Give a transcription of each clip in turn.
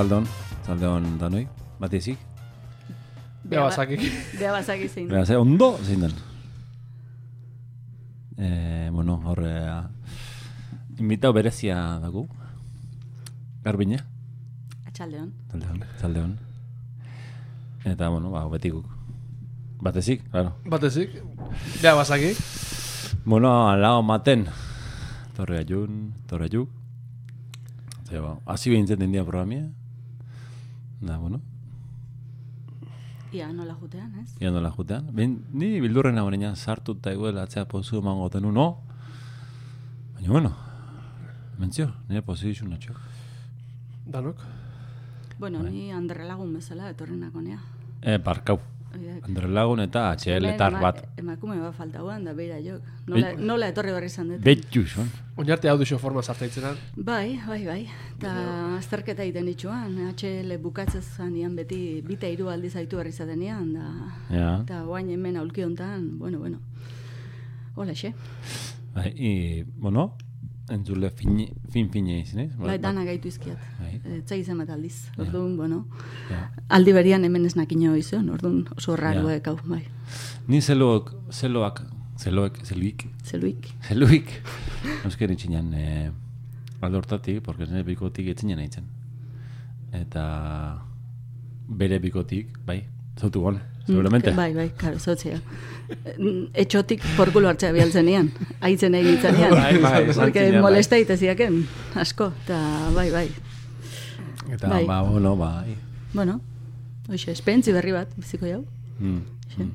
Zaldon, zaldon danoi, bat ezik. Bea bazakik. Bea bazaki zein. Beraz, eh, ondo zein den. Eh, bueno, horre, invitau berezia dago. Garbine, Atxaldeon. zaldeon, zaldeon. Eta, bueno, ba, beti guk. Bat ezik, claro. Batezik. Bea bazakik. Bueno, alao maten. Torre ajun, torre ajuk. Zeba, ba, hasi behintzen den dia programia. Da, bueno, Ia, nola jutean, ez? Ia nola jutean. Ben, ni bildurren hau sartu eta eguela atzea pozu emango tenu, no? Baina, bueno, mentzio, nire pozu dizu natxok. Danok. Bueno, ni Andre Lagun bezala etorri nakonea. E, barkau. Andre Lagun eta HL tar bat. Emakume bat falta guan, da beira jok. Nola, nola etorri berri izan dut. Betxu, son. Oinarte hau duzu forma zartaitzenan. Bai, bai, bai. Eta azterketa egiten ditxuan, HL bukatzez zanian beti bita hiru aldiz aitu berri zatenean, da... Ja. Eta guain hemen aulki hontan, bueno, bueno. Hola, xe. Bai, i, bueno, entzule fin, fin fine izin, ez? Bai, dana gaitu izkiat. Bai. Etzai izan bat aldiz. Orduan, bueno, Ja. aldi berian hemen ez nakino izan, orduan oso raruek hau, bai. Ni zeloak, zeloak, zeloek, zeluik, Zeluik. zeluik. Euskera itxinan, e, aldo hortatik, porque nire bikotik etzinen nahitzen. Eta bere bikotik, bai, zautu gon, seguramente. Mm, Bai, bai, karo, zotzea. Etxotik porkulo hartzea bialtzen ean. Aitzen egin itzen ean. Bai, bai, Porque bai. molesta iteziaken, asko. Eta, bai, bai. Eta, Bai. ba, bueno, bai. Bueno, hoxe, espentzi berri bat, biziko jau. Mm. Xe.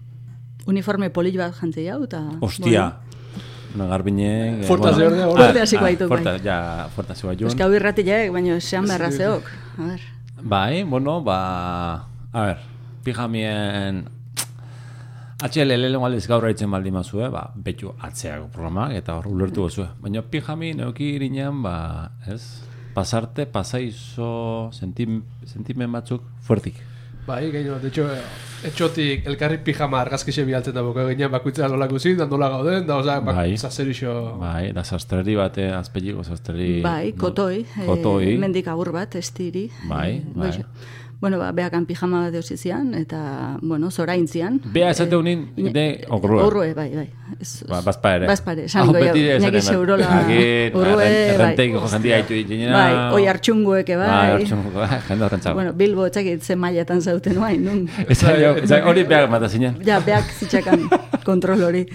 Uniforme polit bat jantzei jau, eta... Ostia. Una garbine... Fuerta bueno. zeorde, hor. Fuerte hasiko baitu, bai. Fuerta, ja, zua joan. Eska hau irratileak, baina esan beharra zeok. A ver. Bai, bueno, ba... A ver, pijamien... HL lehenko aldiz gaur haitzen baldin mazue, ba, betxu atzeako programa, eta hor ulertu gozue. Baina pijami neuki irinean, ba, ez? Pasarte, pasaizo, sentim, sentimen batzuk fuertik. Bai, gaino, de hecho, etxotik elkarri pijama argazkixe bialtzen da boka gainean bakuitzea nola guzin, da nola gauden, da oza, bak, Bai. zazerixo... Bai, da sastreri bate, azpeliko sastreri... Bai, kotoi. Kotoi. Eh, mendik agur bat, estiri. Bai, Eh, bai. goixe. Bueno, ba, behakan pijama bat eusizian, eta, bueno, zoraintzian. Bea esate unin, de ogrua. Urrue, bai, bai. Ez- Ba, bazpare. Bazpare, esango Ah, jau. beti esaten Iñaki bat. Seurola. Agin, Urrue, erren- bai. errenteiko jendia haitu ditena. Bai, oi hartxungueke, bai. Bai, hartxunguko, bai, jende horrentzago. Bueno, Bilbo, etxakit ze mailatan zauten guain, nun. Jo, eza, hori beak mata zinen. Ja, beak zitxakan kontrol hori.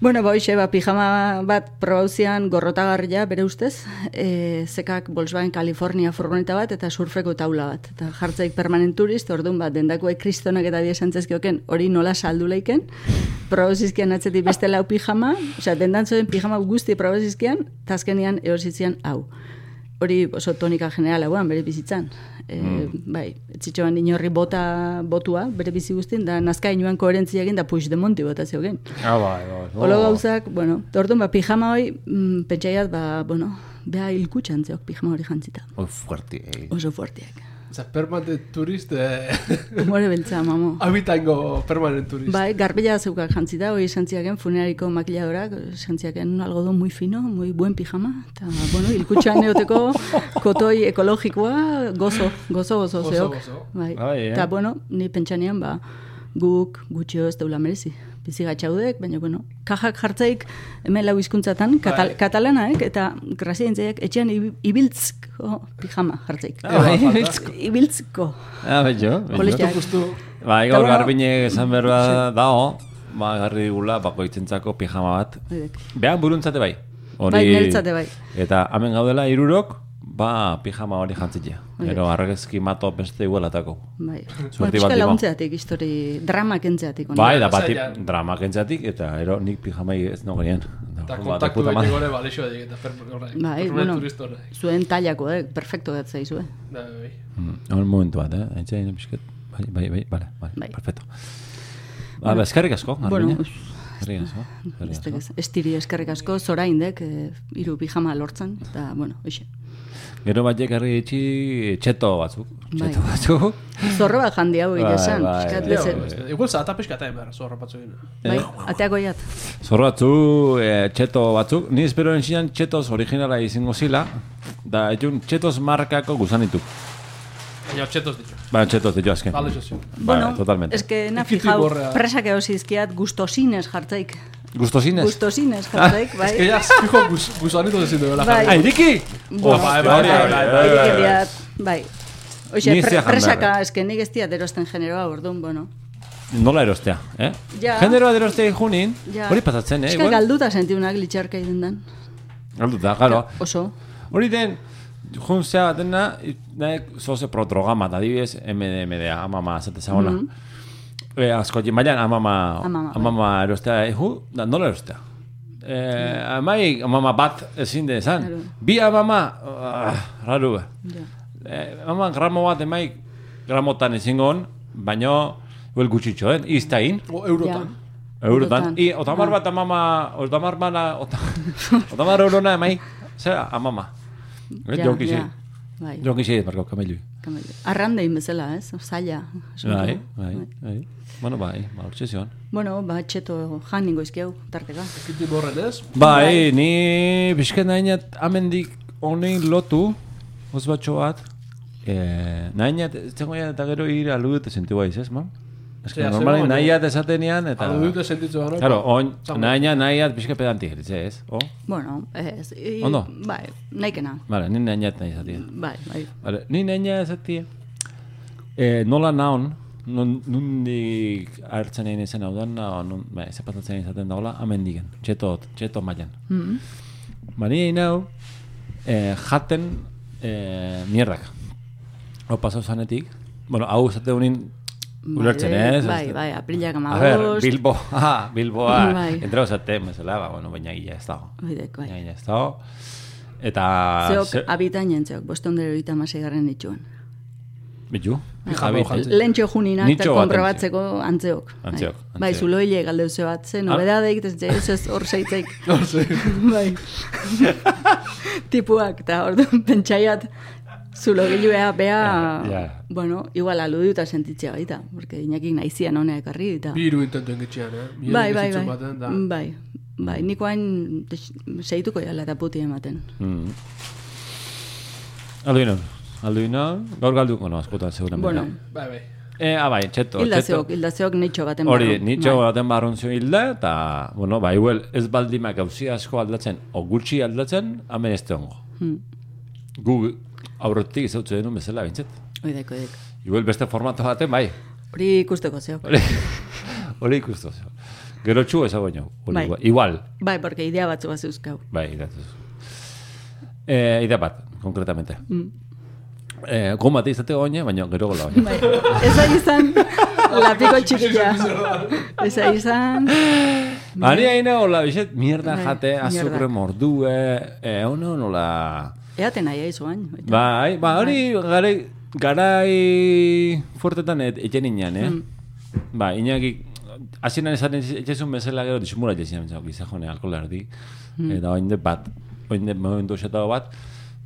Bueno, ba, hoxe, ba, pijama bat probauzian gorrotagarria bere ustez, e, zekak Volkswagen California furgoneta bat eta surfeko taula bat. Eta jartzaik permanent turist, orduan bat, dendakoek kristonak eta biesantzezkioken hori nola saldu leiken, probauzizkian atzetik beste lau pijama, osea, dendantzoen pijama guzti probauzizkian, tazkenian eositzian hau. Hori oso tonika general hauan, bere bizitzan. E, Bai, etzitxoan inorri bota botua, bere bizi guztien, da nazka inoan koherentzia egin da puix de monti bota zeugen. Ah, bai, bai. Olo gauzak, bueno, eta orduan, ba, pijama hori, mm, pentsaiat, ba, bueno, beha hilkutxan zeok pijama hori jantzita. Oi, fuerte. eh. Oso fuerteak. Oza, permanent turist, eh, Humore beltza, mamo. habitango permanent turist. Bai, garbila zeukak jantzita, hori santziaken funerariko makilladorak, santziaken algodon muy fino, muy buen pijama, eta, bueno, hilkutxan neoteko kotoi ekologikoa, gozo, gozo, gozo, Gozo, zeok. gozo. Bai, Bai, eh? eta, bueno, ni pentsanean, ba, guk gutxio ez deula merezi. Bizi gatxaudek, baina, bueno, kajak jartzaik hemen lau hizkuntzatan katal, Bai. katalanaek, eta grasientzaiak etxean ibi- ibiltzko pijama jartzaik. Ah, bai, ibiltzko. Ibiltzko. Ah, bai, jo. bai, Bai, Eta gaur garbine esan berba dao, ba, garri digula, bakoitzentzako pijama bat. Behan buruntzate bai. Hori, Bai, bai. Eta hemen gaudela irurok, ba, pijama hori jantzitea. Oidek. Gero, argazki mato beste igualatako. Bai. Bueno, bat launtzeatik, histori, drama kentzeatik. Bai, da bati Zailan. drama kentzatik, eta ero nik pijamai ez no genien. eta kontaktu egin gore, balexo edik, eta per- horrek, Bai, bueno, zuen tailako, eh? perfecto gatzai zuen. Da, bai. Mm, Hor momentu bat, eh? Aintzain, pixket. Bai, bai, bai, vale, vale, Bai. perfecto. Ba, ba, eskerrik asko, Bueno, Eskerrik asko, eskerrik asko. eskerrik asko, zoraindek, eh, hiru pijama lortzen, eta, bueno, hoxe. Gero bat jekarri itxi txeto batzuk. Bai. Txeto batzuk. Zorro bat jandi hau Bai, esan. bai, Piskat bai. bezen. Igual zata peskata emar, zorra batzu egin. Bai, ateako jat. Zor batzu, e, txeto batzuk. Ni espero entzian txetos originala izango zila. Da, etxun txetos markako guzanitu. Baina txetos ditu. Ba, txetos ditu azken. Bale, sozio. Ba, totalmente. es que na fijau, presak eusizkiat gustosines jartzaik. Gustosines? Gustosines jartzaik, bai. Ez que ya, fijo, duela. Bai. Ah, Iriki! Bueno, bai, bai, bai, bai, bai, Bai, bai. Oixe, Ni pre, presaka, behar. eske nik ez diat erosten generoa, orduan, bueno. Nola erostea, eh? Ja. Generoa erostea junin, hori pasatzen, eh? Eske igual? galduta sentiunak litxarka idendan. Galduta, claro. Oso. Hori den, jun zea dena, naek zoze programa, da dibidez, MDMDA, amama, zate zagola. Mhm. E, asko jin bailan, amama, Amama, bai. amama erostea, ehu, da, nola erostea? Eh, amai, amama bat ezin de esan. Bi amama, uh, raru, be. Ja. Eh, amama gramo bat emai gramotan ezingon, baino, huel gutxitxo, eh? Iztain. O eurotan. Ja. Eurotan. I, otamar Ah. bat amama, otamar bana, ota- otamar eurona emai, zera, amama. Eh, Ja, ja. Bai, Jonki zei, barko, kamelu. kamelu. Arrandein bezala, ez? Zaila. asuntoa. Bai, bai, bai. Bueno, bai, ba, hortxe zion. Bueno, ba, txeto jan ningo izkiau, tarteka. Ekitik horren ez? Bai, ni bizken nahinat amendik honein lotu, oz batxo bat, eh, nahinat, zengo ja, eta gero ir aludete sentu baiz, ez, ma? Ez que Ja, normalen zegoen, nahiat esatenian, eta... Alu dute sentitzu gano. Claro, oin, Zango. nahiat, nahiat, bizke pedanti geritze, ez? O? Bueno, ez. i- Ondo. Bai, naikena. Vale, ni nahiat nahi esatia. Bai, bai. Vale, ni nahiat esatia. Eh, nola naon, nun, nundik hartzen egin izan hau dan, o nun, bai, zapatatzen izaten dagoela, amendigen, txeto, txeto mailan. Mm Ba, ni egin hau, eh, jaten eh, mierdak. Hau pasau zanetik, bueno, hau zate honin ulertzen, ez? Bai, bai, aprilak A ver, amabost. Bilbo, ah, Bilboa, Bai. entrau zate, mesela, ba, bueno, baina gila ez dago. Oidek, bai. Baina ez dago. Eta... Zeok ze- abitan jentzeok, bostondero eta maseigarren itxuen. Bitu? Pijama Javi, hojatzen. Lentxo juninak eta konprobatzeko antzeok. Antzeok, Bai, bai zuloile galdeuze bat, ze nobedadeik, ez ez ez hor zeitzeik. No, sí. bai. Tipuak, eta ordu pentsaiat, zulo gilua bea, ja. bueno, igual aludiuta sentitzea baita, porque inakik naizian honea ekarri, eta... Bi hiru intentu engitxean, eh? Bai, bai, bai. baten, da. Bai, bai, niko hain des- seituko jala eta puti ematen. Mm. Alduino, alduino, gaur galduko no, askotan seguran. Bueno, Bai, bai. Eh, ah, bai, txeto, hilda txeto. zeok, hilda zeok nitxo baten Hori, barru. nitxo Bai. baten barrun zio hilda, eta, bueno, ba, igual, ez baldimak gauzi asko aldatzen, o gutxi aldatzen, hemen ez ongo. Hmm. Gu aurretik izautze denun bezala, bintzet. Oidek, oidek. Igual beste formato baten, bai. Hori ikusteko zeok. Hori, ikustu zeo. Gero txu ez baino. Bai. Igual, Bai, porque idea batzu bat zeuzkau. bai, idatuz. Eh, idea bat, konkretamente. Mm. Eh, gon bat izate oine, baina gero gola baina. Bai, ez da izan, lapiko txikila. Ez da izan, Ari haina hola, bizet, mierda Bai, jate, azukre mordue, eh, ono nola... eaten nahi aizuan. baita. Bai, ba, hori garai, garai fuertetan et, eten inan, eh? Mm. Ba, inakik, hasieran esaten etxezun bezala gero disimula etxezun bezala, gizajone alkola erdi. Mm. Eta oinde bat, oinde momentu esetago bat,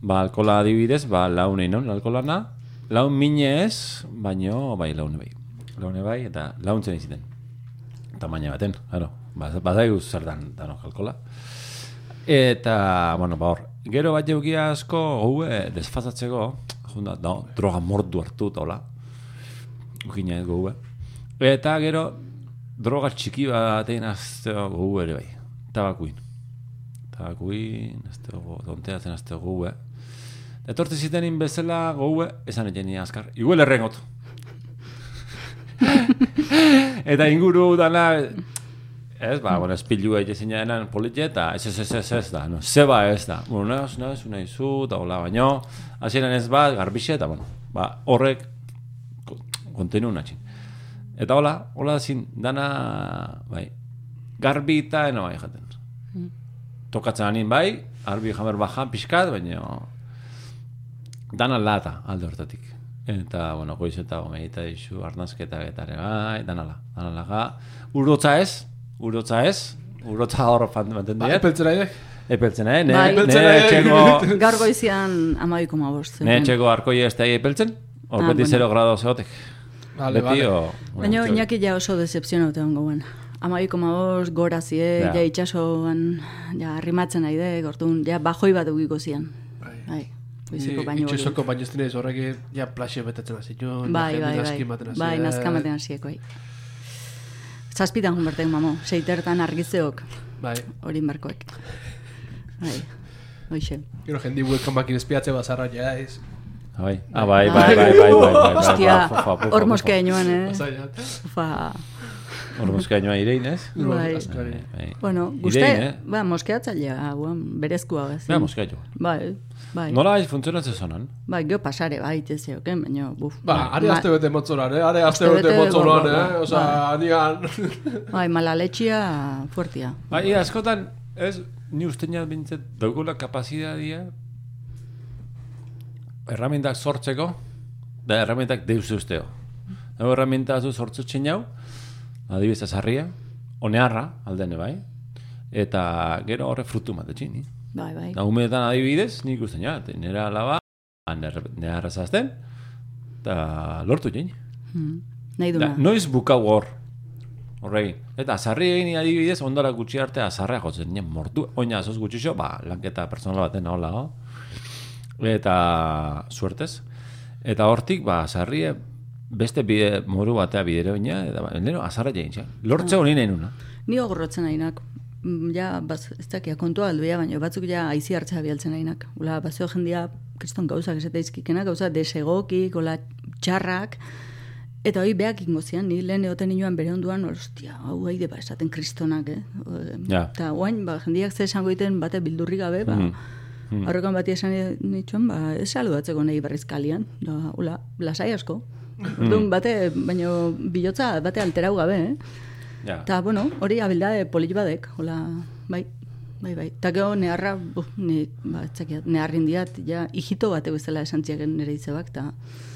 ba, alkola adibidez, ba, launei non, alkolana, laun mine ez, baino, bai, laune bai. Laune bai, eta launtzen iziten. Tamaina baten, claro. Ba, badaigu zer dan, danok alkola. Eta, bueno, ba hor, gero bat jeukia asko, goue, desfazatzeko, junda, no, droga mordu hartu eta hola. Ukina ez goue. Eta gero, droga txiki batein azteo goue ere bai. Tabakuin. Tabakuin, azteo, tonteatzen azteo goue. Etorte zitenin bezala goue, esan egin azkar. Igual errengot. eta inguru dana, Ez, ba, bueno, espilu egin zinean politxe, eta ez, ez, ez, ez, ez da, no, zeba ez da. Bueno, naz, naz, unai zu, eta hola, baino, hasieran ez bat, garbixe, eta, bueno, ba, horrek, ko- kontenu natxin. Eta hola, hola zin, dana, bai, garbi eta eno bai jaten. Tokatzen anin bai, arbi jamer bajan pixkat, baina, dana lata alde hortatik. Eta, bueno, goiz eta gomeita dizu, arnazketa eta ere bai, dana la, dana la ga. Urotza ez, urotza ez, urotza hor fan manten Bai, diet. peltzera idek. Epeltzen, eh? Ne, Bai. ne, txeko, Gaur goizian amabiko ma bost. ne txeko arkoi ez da epeltzen? Hor Ah, beti bueno. 0 grado zegotek. Vale, Beti, vale. o... Baina Iñaki ja oso decepzionatu egon goen. Amabiko ma bost, gora zie, Ja. ja itxasoan, ja, arrimatzen nahi de, gortun, ja, bajoi bat egiko zian. Bai. Bai, goizeko baino hori. Itxosoko baino ez horrek ja plaxe betetzen hasi jo. Bai, bai, Naski bai, hasi. bai, nazka ematen hasieko, bai. Zazpitan jun bertek, mamo, seitertan argizeok, Bai. hori inberkoek. Bai, hoxe. Gero jendi webcamakin espiatze bazarra ja, ez. Bai, ah, bai, bai, bai, bai, bai, bai, Hostia, bai, bai, bai, bai, hor bai, moskea inoan, eh? Ufa, Hor moskainoa irein, ez? bai. Bai. Bueno, eh? ba, moskeatzailea, guan, berezkoa bez. Bea moskaino. Bai, bai. Nola haiz funtzionatzen zonan? Bai, geho pasare, bai, tezeoken, baina, buf. Ba, are ma- aste bete motzoran, eh? Are aste bete motzoran, eh? Osa, anian... Bai, malaletxia fuertia. Bai, askotan, ez, ni usteina bintzet, daukula kapazidadia herramientak sortzeko, da herramientak deus usteo. Dago herramienta zu sortzutzen jau, adibidez azarria, onearra, aldene bai, eta gero horre frutu matetxin, ni. Bai, bai. Da, umetan adibidez, nik usten ja, nera alaba, nera zazten, eta lortu jen. Hmm. Nahi Da, duna. noiz bukau hor, horregi. Eta azarri egin adibidez, ondara gutxi arte azarrea jotzen, nien mortu, oina azoz gutxixo, ba, lanketa personal baten hola, ho? eta suertez. Eta hortik, ba, azarrie, beste bide, moru batea bidere oina, eta ba, leno, azarra txan. Lortze honi nahi nuna. Ni ogorrotzen nahinak. Mm, Ja, baz, ez dakia kontua alduia, baina batzuk ja aizi hartzea bialtzen nahinak. Ula, bazeo jendia, kriston gauzak esate izkikena, gauza desegokik, ola txarrak, Eta hori beak ingo zian, ni lehen egoten inoan bere onduan, ostia, hau haide ba, esaten kristonak, eh? Ja. Eta guain, ba, jendiak ze esango egiten bate bildurri gabe, ba, Mhm. Horrekan bati esan nituen, ba, ez saludatzeko nahi berriz kalian. Da, ula, lasai asko. Orduan, bate, baino bilotza bate alterau gabe, eh? Ja. Eta, bueno, hori abildade polit badek, hola, bai, bai, bai. Eta gero neharra, buf, ni, ba, etzakiat, neharrin diat, ja, hijito bate bezala esan ziaken nire izebak, eta,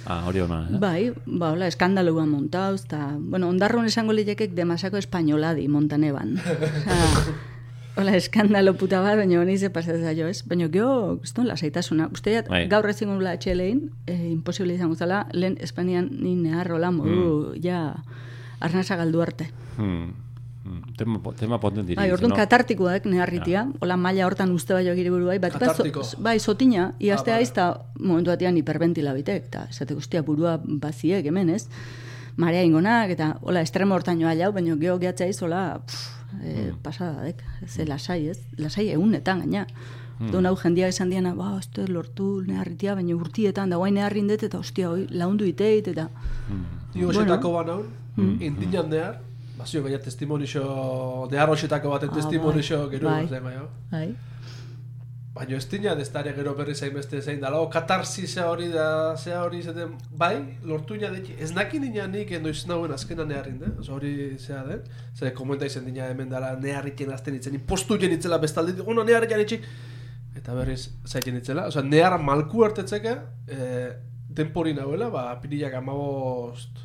Ah, hori hona, eh? bai, ba, hola, eskandalua montauz, eta, bueno, ondarrun esango litekek demasako espainoladi montaneban. Osea, Hola, eskandalo puta bat, baina honi ze pasatzen zaio, ez? Baina gero, ez lasaitasuna. Uste jat, Bai. gaur ezin gula atxelein, eh, imposible izango zela, lehen Espainian ni neharrola modu, ja, arnasa galdu arte. Hmm. Hmm. Tema, tema poten diri. Bai, orduan katartikoak neharritia, hola maila hortan uste bai gire buru bai, bat zo- bai, sotina, Ah, ah, aizta momentu batean hiperventila bitek, eta esate guztia burua baziek hemen, ez? Marea ingonak, eta hola, estremo hortan joa jau, baina geho gehatzea izola, pff, e, pasada, dek, ze lasai, ez? Lasai egunetan, gaina. Orduan hau jendia esan diana, ba, ez lortu neharritia, baina urtietan, da guain neharrin dut, eta ostia, hoi, laundu iteit, eta... Hoxetako bueno. banaun, intinan nehar, bazio gaina testimonixo, nehar hoxetako baten Ah, testimonixo, bai, gero, bai. bai. bai, Bai, Baina ez dina, ez dara gero berri zain beste zein da, lau, katarsisa hori da, zea hori zaten, bai, lortu ina deki, ez nakin dina nik endoiz nauen azkena neharrin, da, oso hori zea den, ze komenta izan dina hemen dara neharriken azten itzen, impostu jen itzela bestalde, ono neharriken itxik, eta berriz zaiten itzela, oza, nehar malku hartetzeka, e, denpori nahuela, ba, pirilak amabost,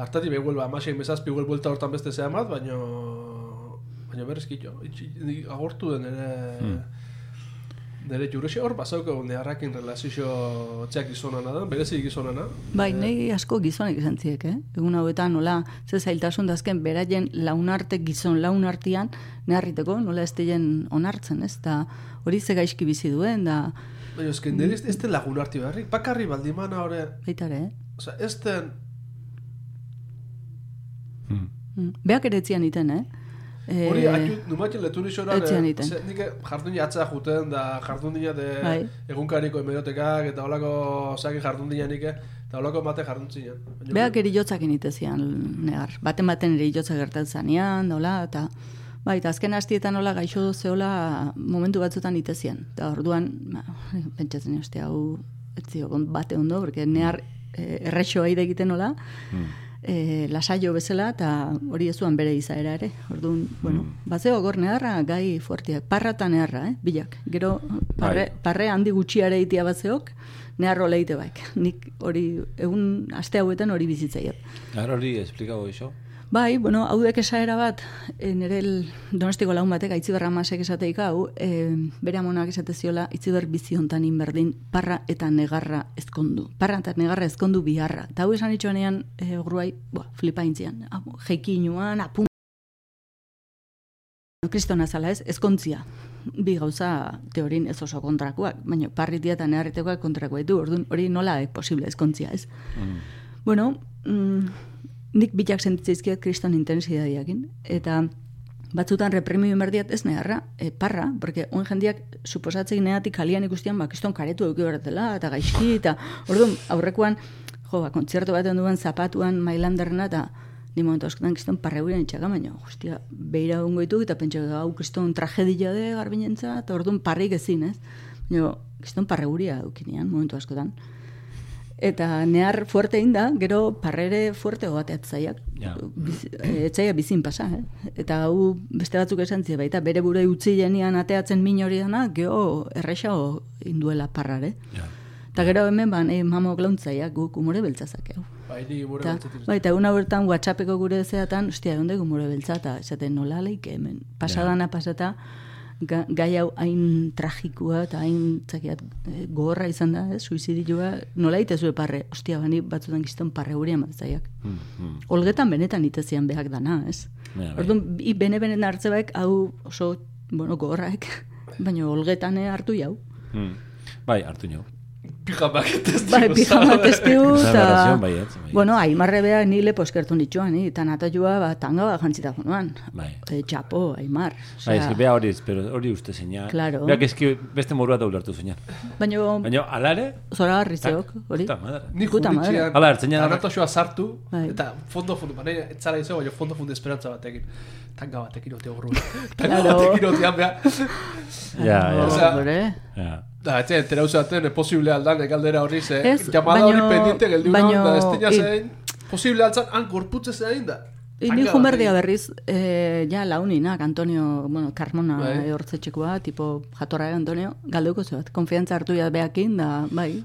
hartati behuel, ba, amasei mesazpi huel buelta hortan beste zea mat, baino, baina berriz kitxo, itxi- agortu den ere, Nere jurexe hor bazauko neharrakin relazio txak gizonana da, berezi gizonana. Bai, nahi asko gizonek izan ziek, eh? Egun hauetan, nola, ze zailtasun dazken, beraien launarte gizon launartian, neharriteko, nola ez dien onartzen, ez? Da, hori ze gaizki bizi duen, da, Baina esken nire ez, ez den lagun harti beharrik, bakarri baldimana hori, baitare, eh? oza, ez den, Mm. Beak ere etzian iten, eh? Eh, hori atu, numatzen letu nixoran, etxean iten. nik jardun jatzea juten, da jardun dina de Bai. egunkariko hemerotekak, eta holako zakin jardun dina nik, eta holako mate jardun zinen. Baina- Beak eri jotzak initezian, negar. Baten baten eri jotzak gertatzen zanean, nola, eta... Bai, eta azken hastietan nola gaixo zeola momentu batzutan itezian. Eta orduan, ba, pentsatzen ostia, hau ez zio bate ondo, porque nehar eh, errexoa egiten nola, eh, lasaio bezala, eta hori ez zuen bere izaera ere. Orduan, bueno, bazeo gor neharra gai fuertiak, parra eta neharra, eh, bilak. Gero, parre, Bai. parre handi gutxiare itia bazeok, neharro leite baik. Nik hori, egun aste hauetan hori bizitzaiet. Gara hori esplikago iso? Bai, bueno, hau dek esaera bat, e, nire donostiko laun batek, aitziber amasek esateik hau, e, bere amonak esate ziola, itziber biziontan inberdin, parra eta negarra ezkondu. Parra eta negarra ezkondu biharra. Eta hau esan itxoanean, e, ogruai, boa, flipa intzian. Abo, Jeiki inuan, apun. Kristona zala ez, ezkontzia. Bi gauza teorin ez oso kontrakoak, baina parritia eta neharretekoak kontrakoak du, orduan hori nola e, posible ezkontzia ez. Bueno, mm, nik bitak sentitzizkiat kriston intensidadiakin, eta batzutan reprimiu berdiat ez neharra, e, parra, porque oen jendiak suposatzeik neatik kalian ikustian, ba, kriston karetu eduki bertela, eta gaizki, eta orduan aurrekoan, jo, ba, kontzertu baten duen zapatuan mailanderna, eta ni momentu askotan kriston parreuren itxaka, baina, hostia, beira ongo ditu, eta pentsa, hau kriston tragedia de garbinentza, eta orduan parrik ezin, ez? Baina, kriston parreuria eukinean, momentu askotan. Eta nehar fuerte inda, gero parrere fuerte ogateat zaiak. Ja. Biz, eh, etzaia bizin pasa, eh? Eta hau beste batzuk esan zide, baita bere bure utzi jenian ateatzen min hori dana, geho errexago induela parrare. Ja. Eta gero hemen ban, eh, mamok launtzaiak guk umore beltzazak hau. Bai, ni gure Eta, beltzetik. bai, eta una bertan WhatsAppeko gure zeatan, ostia, egon dugu mure beltza, eta esaten nola leike hemen. Pasadana pasata, ga, gai hau hain tragikua eta hain txakiat eh, gogorra izan da, ez, suizidioa, nola itezu parre, ostia, bani batzutan gizton parre huri amatzaiak. Mm, mm. Olgetan benetan itezian behak dana, ez? Bai. Orduan, bi bene-benen hartzebaek, hau oso, bueno, gogorraek, baina olgetan eh, hartu jau. Mm. Bai, hartu nio. Pijamak testigo. Bai, pijama testiu, Esa eta... narración, bai, ez, bai. Bueno, aimarre beha nile poskertu nitxuan, ni, eta natajua, ba, tanga ba, jantzita jonuan. Bai. E, txapo, aimar. Bai, eski, bea hori, pero hori uste zeina. Claro. Beak eski beste morua da ulertu zeina. Baina, Baina, alare, zora garrizeok, hori. puta madre. Ni Puta madre. Hala, ertzen jana- anatoxoa sartu, Bai. eta fondo fondo, baina ez zara izan, baina fondo fondo esperantza batekin. Tanga batekin ote horru. Tanga batekin otean beha. Ja, ja. Hombre. Ja. Da, etxe, entera usaten, posible aldan, galdera hori, ze, Ez, llamada hori pendiente geldiu baino- da, ez zein, posible altzan, han gorputze zein da. Ni jumerdia berriz, e, ja launinak, Antonio, bueno, Carmona Bai. bai. hortzetxekoa, tipo, jatorra Antonio, galduko zebat, konfiantza hartu ja behakin, da, bai.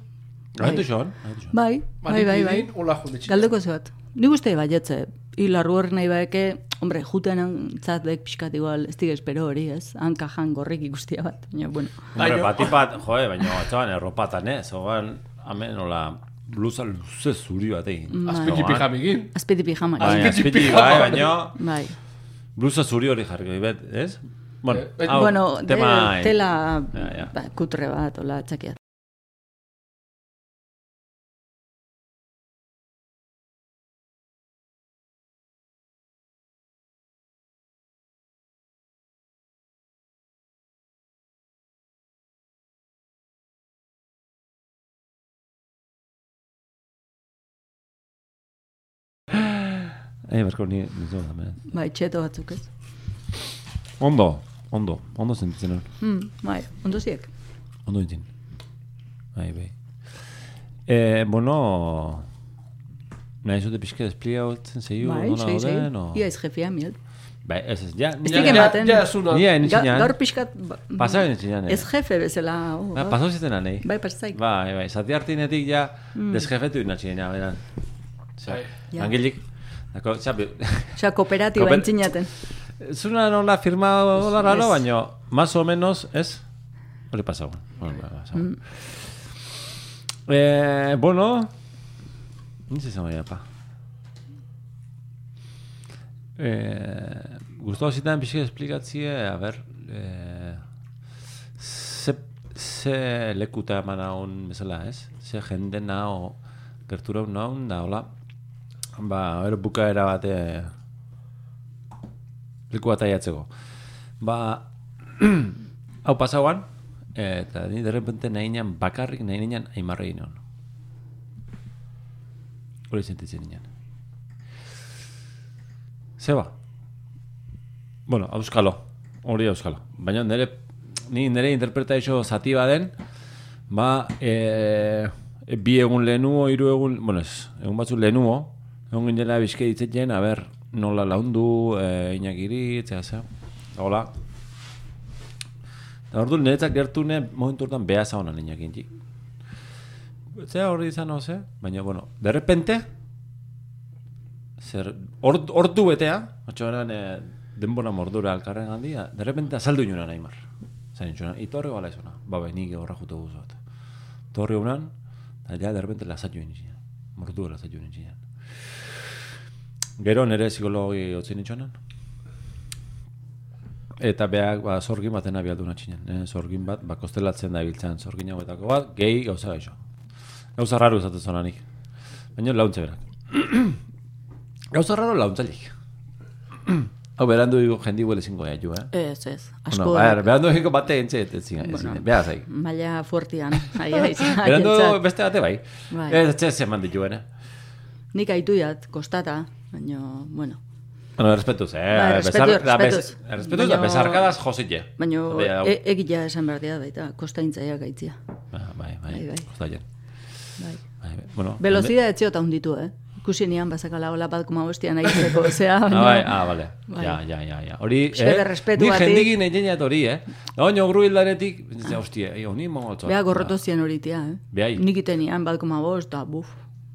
Gaitu xoan, gaitu xoan. Bai, bai, bai, bai. Hola, junde txik. Galduko zebat. Ni guzti baietze, hilarru hor nahi baeke, hombre, juten antzat pixkat igual, ez diga espero hori, ez? Hanka jan gorrik ikustia bat, baina, bueno. Hombre, bati bat, joe, baina atzaban erropatan, eh? Zogan, hemen, hola, blusa luze zuri bat egin. Azpiki Zogan. pijamigin. Azpiti pijama. Baina, Azpiti azpiti, pijama. bai, baina, Bai. blusa zuri hori jarri, bet, ez? Bueno, Eh, baina- hau, bueno, de, tema... tela Ja, ja. Ba, kutre bat, hola, txakiat. Eh, berko, ni, ni zo, hemen. Bai, txeto batzuk ez. Ondo, ondo, ondo sentitzen hor. Hmm, bai, ondo ziek. Ondo intzin. Bai, bai. Eh, bueno, nahi zute pixka despliega hotzen zeiu, Bai, nola sei, sei. gauden, o... Ia ez jefia, miel. Bai, ez ez, ja, Ez ja, dik ja, ematen. Ja, nintzinean. gaur pixkat... ba- Pasa nintzinean, eh? Ez jefe bezala. Oh, Ba, pasau ziten anei. Bai, pasaik. Bai, bai, zati hartinetik ja desjefetu inatxien, ja, beran. Osea, Bai. Ja. Angelik, Osea, kooperatiba Kooper- intzinaten. zuna nola firma hola raro, Ez. baino, más o menos, ez? Hori pasau. Bueno, ba, pasau. Mm. Eh, bueno, Nintzen izan baina, pa. Eh, Gustavo zitan pixka esplikatzie, a ber, eh, ze, ze lekuta eman haun bezala, ez? Ze jende nao, gertura naun, da, hola, ba, ero bukaera bate, leku bat aiatzeko. Ba, hau pasauan, eta ni derrepente nahi nian bakarrik nahi nian aimarra egin hon. Hori sentitzen nian. Zeba? Bueno, auskalo. Hori auskalo. Baina nire, ni nire interpretazio zati baden, ba, e, bi egun lehenuo, hiru egun, bueno, ez, egun batzu lehenuo, egun ginela bizke ditzetzen, a ber, nola laundu, e, inakiri, etzea, zea, hola. Eta ordu niretzak gertu ne, momentu hortan beha zaunan inakin, txik. Zea hori izan, no, ze? Baina, bueno, de repente, zer, ord- ordu betea, otxoaren e, denbora mordura alkarren handia, de repente azaldu inoan Aimar. Zain txuna, itorri bala izuna. Ba, bai, nik horra jute guzu bat. Torri honan, eta ja, de repente lasatu inizian. Mordura lasatu inizian. Gero nere psikologi otzin itxonan. Eta beak, ba, zorgin baten abialdu natxinen. Eh? Zorgin bat, ba, kostelatzen da ibiltzen zorgin hauetako bat, gehi gauza gaixo. Gauza raru esaten zonanik. Baina launtze berak. gauza raro launtzailik. Hau, berandu digo jendi huele zingo gaitu, eh? Ez, ez. Asko Bueno, a ver, berandu digo bate entxe, ez zin, ez Bueno. zin, beha zai. Maila fuertian. Berandu beste bate bai. Bai. Ez, etxe zeman dituen, eh? Nik aituiat, kostata, baina, bueno. Bueno, respetuz, eh? Bai, respetuz, Besar- da, bes- respetuz. Respetuz da, besarkadaz jositxe. Baina e, egia esan behar dira baita, kostaintzaiak gaitzia. Ah, Bai, bai, Bai, bai. kostaien. Bai. Bai, bai. Bueno, Velozida etziota hunditu, eh? Ikusi nian bazakala hola bat kuma bostian aitzeko, zea, Ah, bai, ah, vale. Bai. Ja, ja, ja, ja. Hori, respetu Ni batik. jendikin egin hori, eh? Oino gru hildaretik, ja, hostia, eh, honi mogotzo. Bea gorroto zian horitia, eh? Behai. Nik itenian bat kuma bost, da, buf.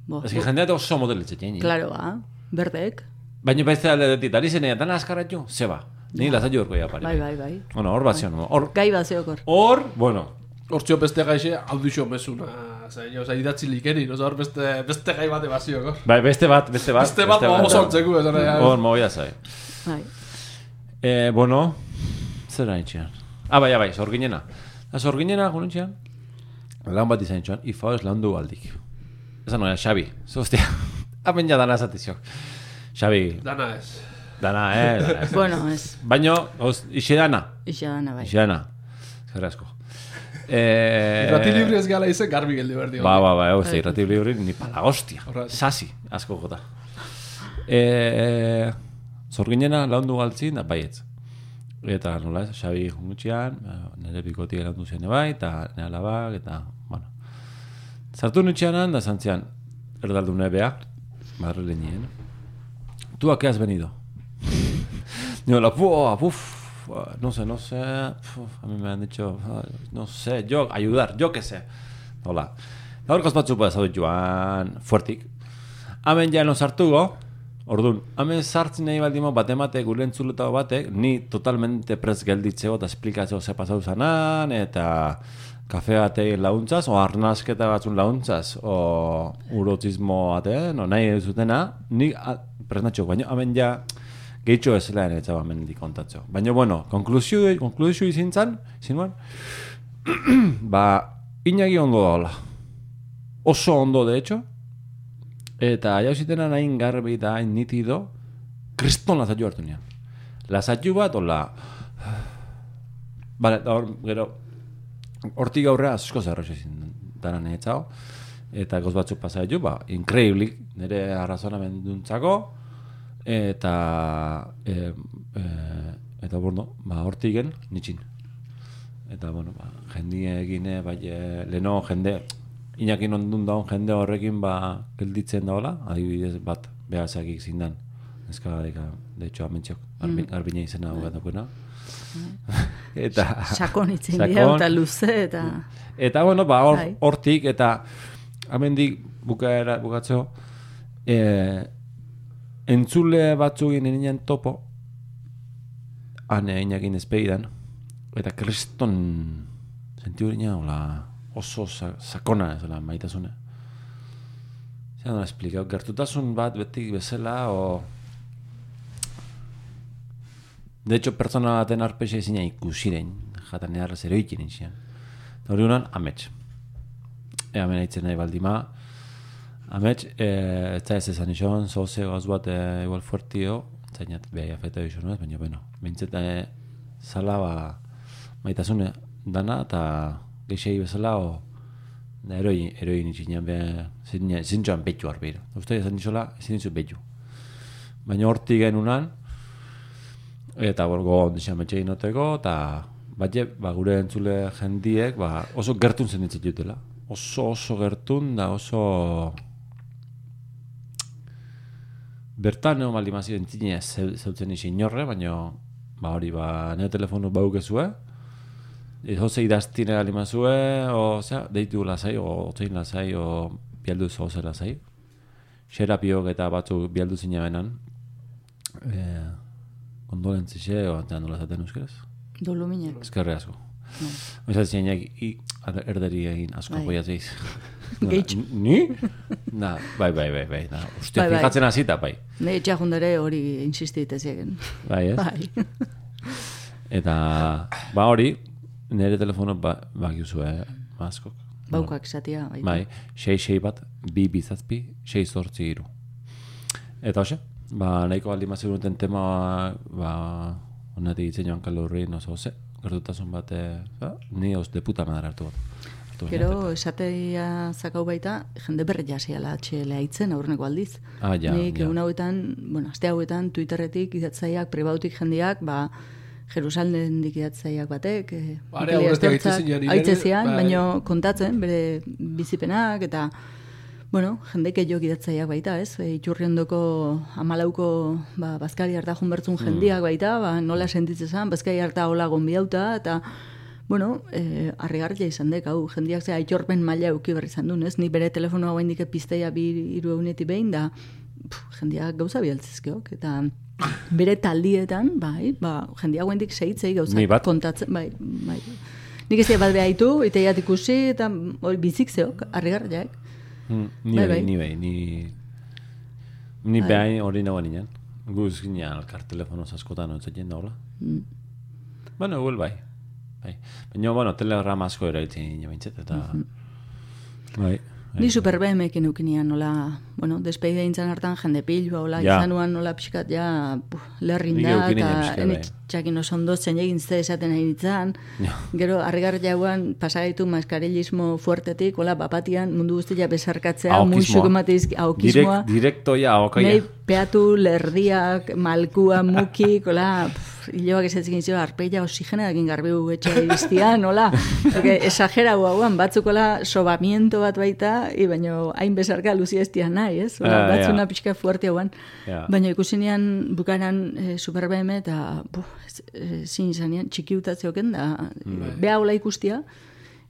Bo, Ez que jendeat oso modeletxe Claro, ba, berdek. Baina beste aldetik, dari zenea, dana askarratxu, zeba. Ni lasatxu horko ya pari. Bai, bai, bai. Bueno, hor bat zion, hor, Gai bat zeokor. hor, bueno, Hortxo beste gaixe, audixo mesuna, zain, oza, idatzi likeni, oza, hor beste, beste gai bate bazioko. bai, beste bat, beste bat. Beste bat, oso altzeko, esan nahi. Hor, moia zai. Bai. Eh, bueno, zer da itxean? Ah, bai, bai, zorginena. Da, zorginena, gunutxean, lan bat izan itxean, ifa ez lan du aldik. Esan noia, Xabi, zoztia, apen ja dana esatizio. Xabi, Dana ez. dana, eh, dana, ez. Bueno, ez, Baino, oz, ixe dana, isa dana, bai. ixe dana. Zer asko. Eh, Irrati libre ez gala izen, garbi geldi behar dio. Ba, ba, ba, hau, irrati libri ni pala hostia. Sasi, asko gota. E, zorginena laundu galtzin, da baietz. Eta nola ez, Xabi jungutxian, nire bikotik laundu zen bai, eta nire alabak, eta, bueno. Zartu nutxeanan, da zantzian, erdaldune bea, madrilenien. ¿Tú a qué has venido? Yo la pua, puf, no sé, no sé, puf, a mí me han dicho, no sé, yo, ayudar, yo qué sé. Hola. Gaur batzu bat zaudut joan fuertik. Hemen ja no sartugo, Orduan, hemen sartzen nahi baldimo bat emate gure entzuletago batek, ni totalmente prez gelditzeo eta esplikatzeo ze pasau zanan, eta kafe batein launtzaz, o arnazketa batzun launtzaz, o urotismo batean, o nahi zutena, ni natxo, baina hemen ja gehitxo ez lehen ez zaba hemen kontatzeo. Baina, bueno, konklusio, izin zan, zinuan, ba, inagi ondo daola. Oso ondo, de hecho, Eta jauzitena nahin garbi da, hain nitido, kriston lazatxu hartu nian. Lazatxu bat, da hor, gero, hortik aurrea asko zerroxe ezin dara netzao. Eta goz batzuk pasa ditu, ba, increíble, nire arrazonamenduntzako. Eta, e, e, eta bueno, ba, hortigen, nitxin. Eta, bueno, ba, jendie egine, bai, leno jende, inakin ondun daun jende horrekin, ba, gelditzen daola, adibidez bat, behazakik zindan. Ezka de hecho, amentxok, garbi, garbine izena hau daukena. eta, Sakon itzen dira, eta luze, eta... Eta, bueno, ba, hor, Bai. hortik, eta amendik bukaera, bukatzeo, e, entzule batzugin ninen topo, ane inakin ezpeidan, eta kriston sentiu dina, hola, oso sa, sakona ez, hola, maitasune. Zer nola esplikau, gertutasun bat betik bezala, o... De hecho, pertsona baten arpexe ezina ikusiren, jatan edarra zeroikin inzian. Eta hori honan, amets. Ea mena itzen nahi baldima. Amets, e, ez da ez esan izan, zoze goz bat e, igual fuertio, zainat, behai afeta izan ez, baina, bueno, bintzet, e, zala, ba, maitasune dana, eta geixei bezala, o, da eroi, eroi nitxinean, be, zintxoan betu arbira. Uste, esan izola, ezin dizu betu. Baina hortik genunan, eta bueno, go ondixan metxe inoteko, eta batxe, ba, gure entzule jendiek, ba, oso gertun zen ditzen jutela. Oso, oso gertun, da oso... Bertan neo maldi mazio entzine zeutzen isi inorre, baina ba hori, ba, neo telefonu baukezue, ez hoze idaztine alimazue, o, zera, deitu lasai, o, otein lasai, o, bialdu zoze lasai. xerapiok eta batzuk bialdu zina benan, e, kondolentzixe, o, eta nola zaten euskeraz? Doluminak. Eskerre asko. Oizat zineak, i, erderi egin asko Bai. boiatzeiz. Gehitxo. Ni? Na, bai, bai, bai, bai. Na, uste, Bai, bai. fijatzen hasita, bai. Ne etxajundare hori insistitez egen. Bai, ez? Bai. Eta, ba hori, nire telefono ba, ba eh, askok. Baukak esatia. Bai. Bai, sei sei bat, bi bizazpi, sei zortzi iru. Eta hoxe, ba, nahiko aldi mazio duten tema, ba, honetik itzen joan kalorri, no ze, gertutasun bat, eh, ba, ni os de puta madre hartu bat. Gero esateia zakau baita, jende berri jasiala HL aitzen aurreneko aldiz. Ah, ja, Nik ja. egun hauetan, bueno, aste hauetan Twitterretik idatzaiak, pribautik jendiak, ba, Jerusalem idatzaiak batek, eh, zian, bai. baino kontatzen, bere bizipenak, eta, bueno, jendeke jo idatzaiak baita, ez? E, iturriondoko amalauko ba, bazkari harta junbertzun Mm. jendiak baita, ba, nola sentitzezan, bazkari harta hola gonbiauta, eta, bueno, eh, harrigarria izan dek, hau, jendiak ze aitorpen maila euki berri izan duen, ez? Ni bere telefonoa guaindik pizteia bi hiru egunetik behin, da, pf, jendiak gauza bialtzizkeok, eta bere taldietan, bai, ba, jendiak guaindik sehitzei gauza kontatzen, bai, bai. Nik ez bat behaitu, iteiat ikusi, eta hori bizik zeok, harrigarriak. Mm, ni Bai, bai, bai. ni bai, ni... Ni behain hori nagoen inen. Guz gina alkar telefonoz askotan otzen jenda hola. Mm. Bueno, eguel bai. Bai. Baina, bueno, telegrama asko erailtzen nina bintzet, eta... Bai. Ni super BMekin eukinian nola, bueno, despeide intzan hartan jende pilua, hola, Ja. izanuan nola pixkat, ja, lerrin da, eta pixkat, enit bai. oso ondo zein egin ze esaten nahi nintzen. Ja. Gero, harrigar jauan, pasagaitu maskarilismo fuertetik, hola, bapatian, mundu guztia besarkatzea, muixuk ematizki, aukismoa. Direkt, direktoia, ahokaia. Nei peatu lerdiak, malkua, mukik, hola, pff, hiloak ez ezkin zio, arpeia oxigena egin garbiu etxe iztian, hola. Porque exagera hauan, batzuk hola sobamiento bat baita, i baino hain besarka luzia ez nahi, ez? Hola, Ah, batzuna ja. pixka fuerte hauan. Ja. Baina ikusinean bukaran e, super BM eta ez- e, zin izanean txiki utatzioken da, mm. beha hola ikustia,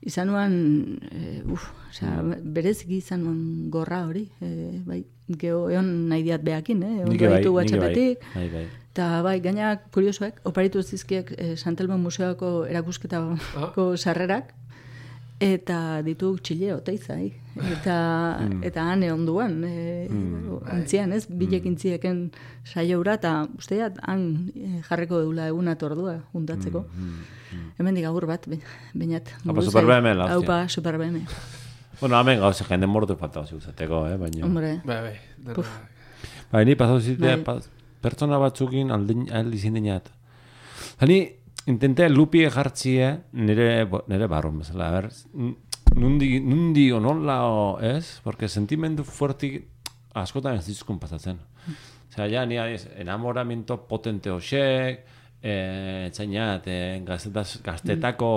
izanuan, e, uf, osea, bereziki izan nuen gorra hori, e, bai, geho egon nahi diat behakin, eh? Ondo bai, ditu nik bai. WhatsAppetik, Bai, bai. Eta bai, gaina kuriosoek, oparitu zizkiek eh, Santelmo Museoako erakusketako sarrerak, eta ditu txile oteizai. Eta, eta han egon duan, e, ontzian, ez, bilek intzieken saioura, eta usteat, han eh, jarriko dula eguna tordua, juntatzeko. Hemen agur bat, bainat. Apa, buruz, Super eh, BM la hostia. Haupa, Super BM. Bueno, hemen gauza jende mordu falta zuzateko, eh, baina... Hombre, Bai, bai. Bai, ni pasau zite, Bai. Pertsona batzukin aldin, aldi zindinat. Hani, intente lupi jartzie nire, bo- nire barron bezala, a ber, nundi, nundi onola o, ez? Porque sentimendu fuerti askotan ez dizkun pasatzen. Osea, ja, ni adiz, enamoramiento potente hoxek, eh, etzainat, eh, gaztetaz, gaztetako,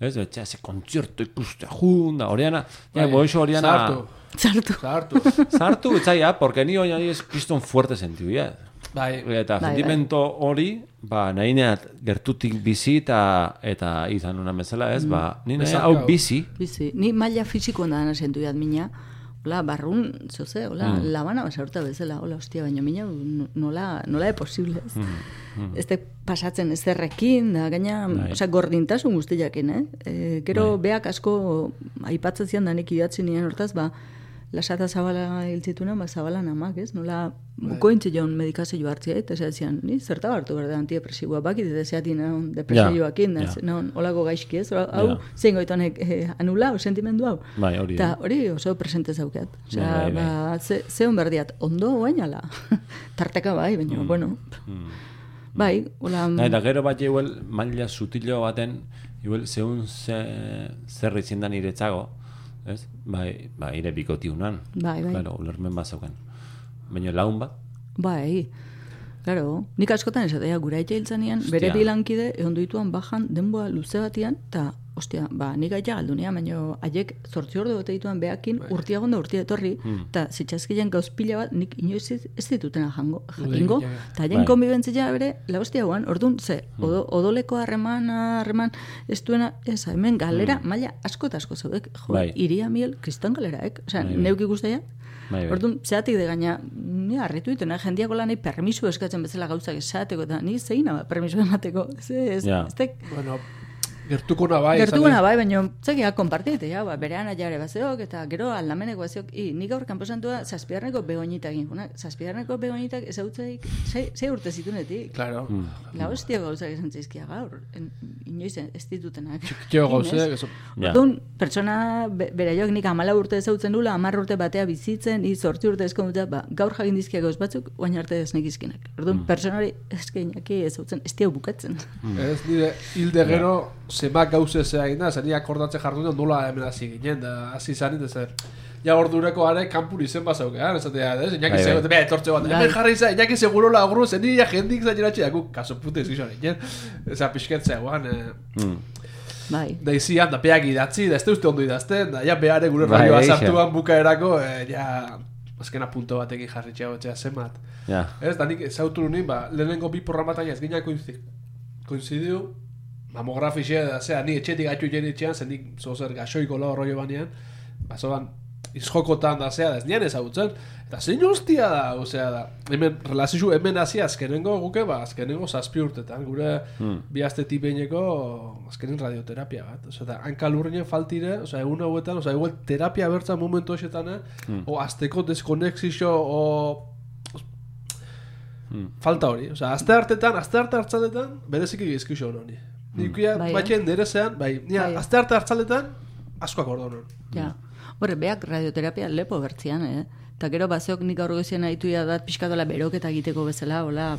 ez, etxea, ze kontzertu ikustea junda, horiana, ja, Bai, boixo horiana, Sartu. zartu. Sartu. Sartu etzaia, porque ni hori adiz kriston fuerte sentiu, ja. Bai. Eta Bai, sentimento hori, ba, nahi neat gertutik bizi eta eta izan una bezala ez, ba, ni nahi hau bizi, Bizi, ni maila fisikoan da sentu jat mina, hola, barrun, zoze, hola, Mm. labana basaurta bezala, hola, hostia, baina mina, no- nola, nola e posible, ez? Ez te pasatzen ezerrekin, da, gaina, Mm, Bai. osea, gordintasun guztiakin, eh? E, gero, beak asko aipatzen zian da nik idatzi nien hortaz, ba, lasata zabala hiltzituna, ba, zabalan amak, ez? Nola, Bai. kointze joan medikazio hartzea, eta esatzen, ni zerta hartu behar da antidepresiboa, bakit eta zeatin depresioakin, Ja, da, ja. non, olako gaizki ez, hau, Ja. zein goitonek eh, anula, o sentimendu hau. Bai, hori Eta da. hori oso presente zaukeat. Osea, Bai, bai, bai. ba, ze, ze hon berdiat, ondo guainala. Tarteka bai, baina, bueno. Bai, hola... Da gero bat igual maila sutilo baten, igual zehun ze, zer izin da niretzago, ez? Bai, ba, ire bikotiunan. Bai, bai. Claro, ulermen bat zauken. Baina laun bat, Bai, Claro, nik askotan esatea gura aita hiltzanean, bere bilankide egon dituan bajan denboa luze batian, eta ostia, ba, nik gaita galdu nian, baina haiek zortzi ordu gote dituen behakin urtiagon da urtia etorri, eta zitxazkilean gauz pila bat, nik inoiz ez- ditutena jango, jakingo, ja, ja. eta haien Bai. konbibentzia bere, la hostia guan, orduan, ze, odo, odoleko harreman, harreman, ez duena, ez, hemen galera, maila asko eta asko zaudek, jo, Bai. iria miel, kriston galeraek, osea, Bai, bai. neuk ikusteia, Bai, bai. Orduan, zeatik de gaina, ni harritu dituna, jendiako lanei permisu eskatzen bezala gauzak esateko, eta ni zeina ba, permisu emateko. Ze, ez, Ja. ez tek, Bueno, gertuko na bai. gertu gana esan- bai, baina zekia kompartite, ja, ba, bere anaiare bazeok, eta gero aldameneko bazeok, i, nik gaur kanposantua zazpiarneko begoñitak inguna, zazpiarneko begoñitak ezautzaik, zei, zei urte zitunetik. Claro. La hostia gauzak esan zaizkia gaur, en, inoiz ez ditutenak. Ez? gauzek, eso. Ja. Orduan, pertsona, be, beraiok nik amala urte ezautzen dula, amar urte batea bizitzen, ni zortzi urte ezkonduta, ba, gaur jagin dizkiak gauz batzuk, baina arte ez nekizkinak. Orduan, pertsona hori eskeinaki ezautzen, ez diau bukatzen. Ez nire hilde gero zemak gauze zea egin da, zeni akordatzen jartu dut nola hemen hasi ginen, da hasi zanin, da zer. Ja ordureko are kanpun izen bazauke, eh? esatea, ez? Iñaki Bai, bai. seguro, bea, etortze bat, hemen Bai. jarri izan, Iñaki seguro lagru, zen nire jendik zain eratxe, daku, kaso pute ez gizan, ginen. Eza, pixketzea, guan, eh, Mm. Bai. da izian, da peak idatzi, da ez da uste ondo idazten, da ja behare gure Bai, radioa sartuan bukaerako, eh, ja, azkena punto batekin jarri txea, txea, zenbat. Ja. Ez, da nik ezautu nuen, ba, lehenengo bi programatan ez gina koinzi- da, zera, ni etxetik gaitu jen etxean, zen nik zozer gaxoiko lau rollo banean, ba, zoan, izjokotan da, zera, ez nian ezagutzen, eta zein hostia da, osea da, hemen, relaziozu hemen hasi azkenengo guke, ba, azkenengo zazpi urtetan, gure Hmm. bi aste tipeineko azkenen radioterapia bat, osea, da, hanka lurrinen faltire, osea, egun hauetan, osea, igual terapia bertzen momentu hoxetan, eh? o azteko deskonexixo, o falta hori, osea, aste hartetan, aste arte hartzaletan, bereziki gizkixo honi. Nikuia, Bai, eh? batxen nerezean, bai, nia, Bai, eh? aste arte hartzaletan, asko akordo non. Ja. Horre, beak radioterapia lepo bertzian, eh? Eta gero bazeok nik gaur goizien aituia dat pixkatola beroketa egiteko bezala, hola,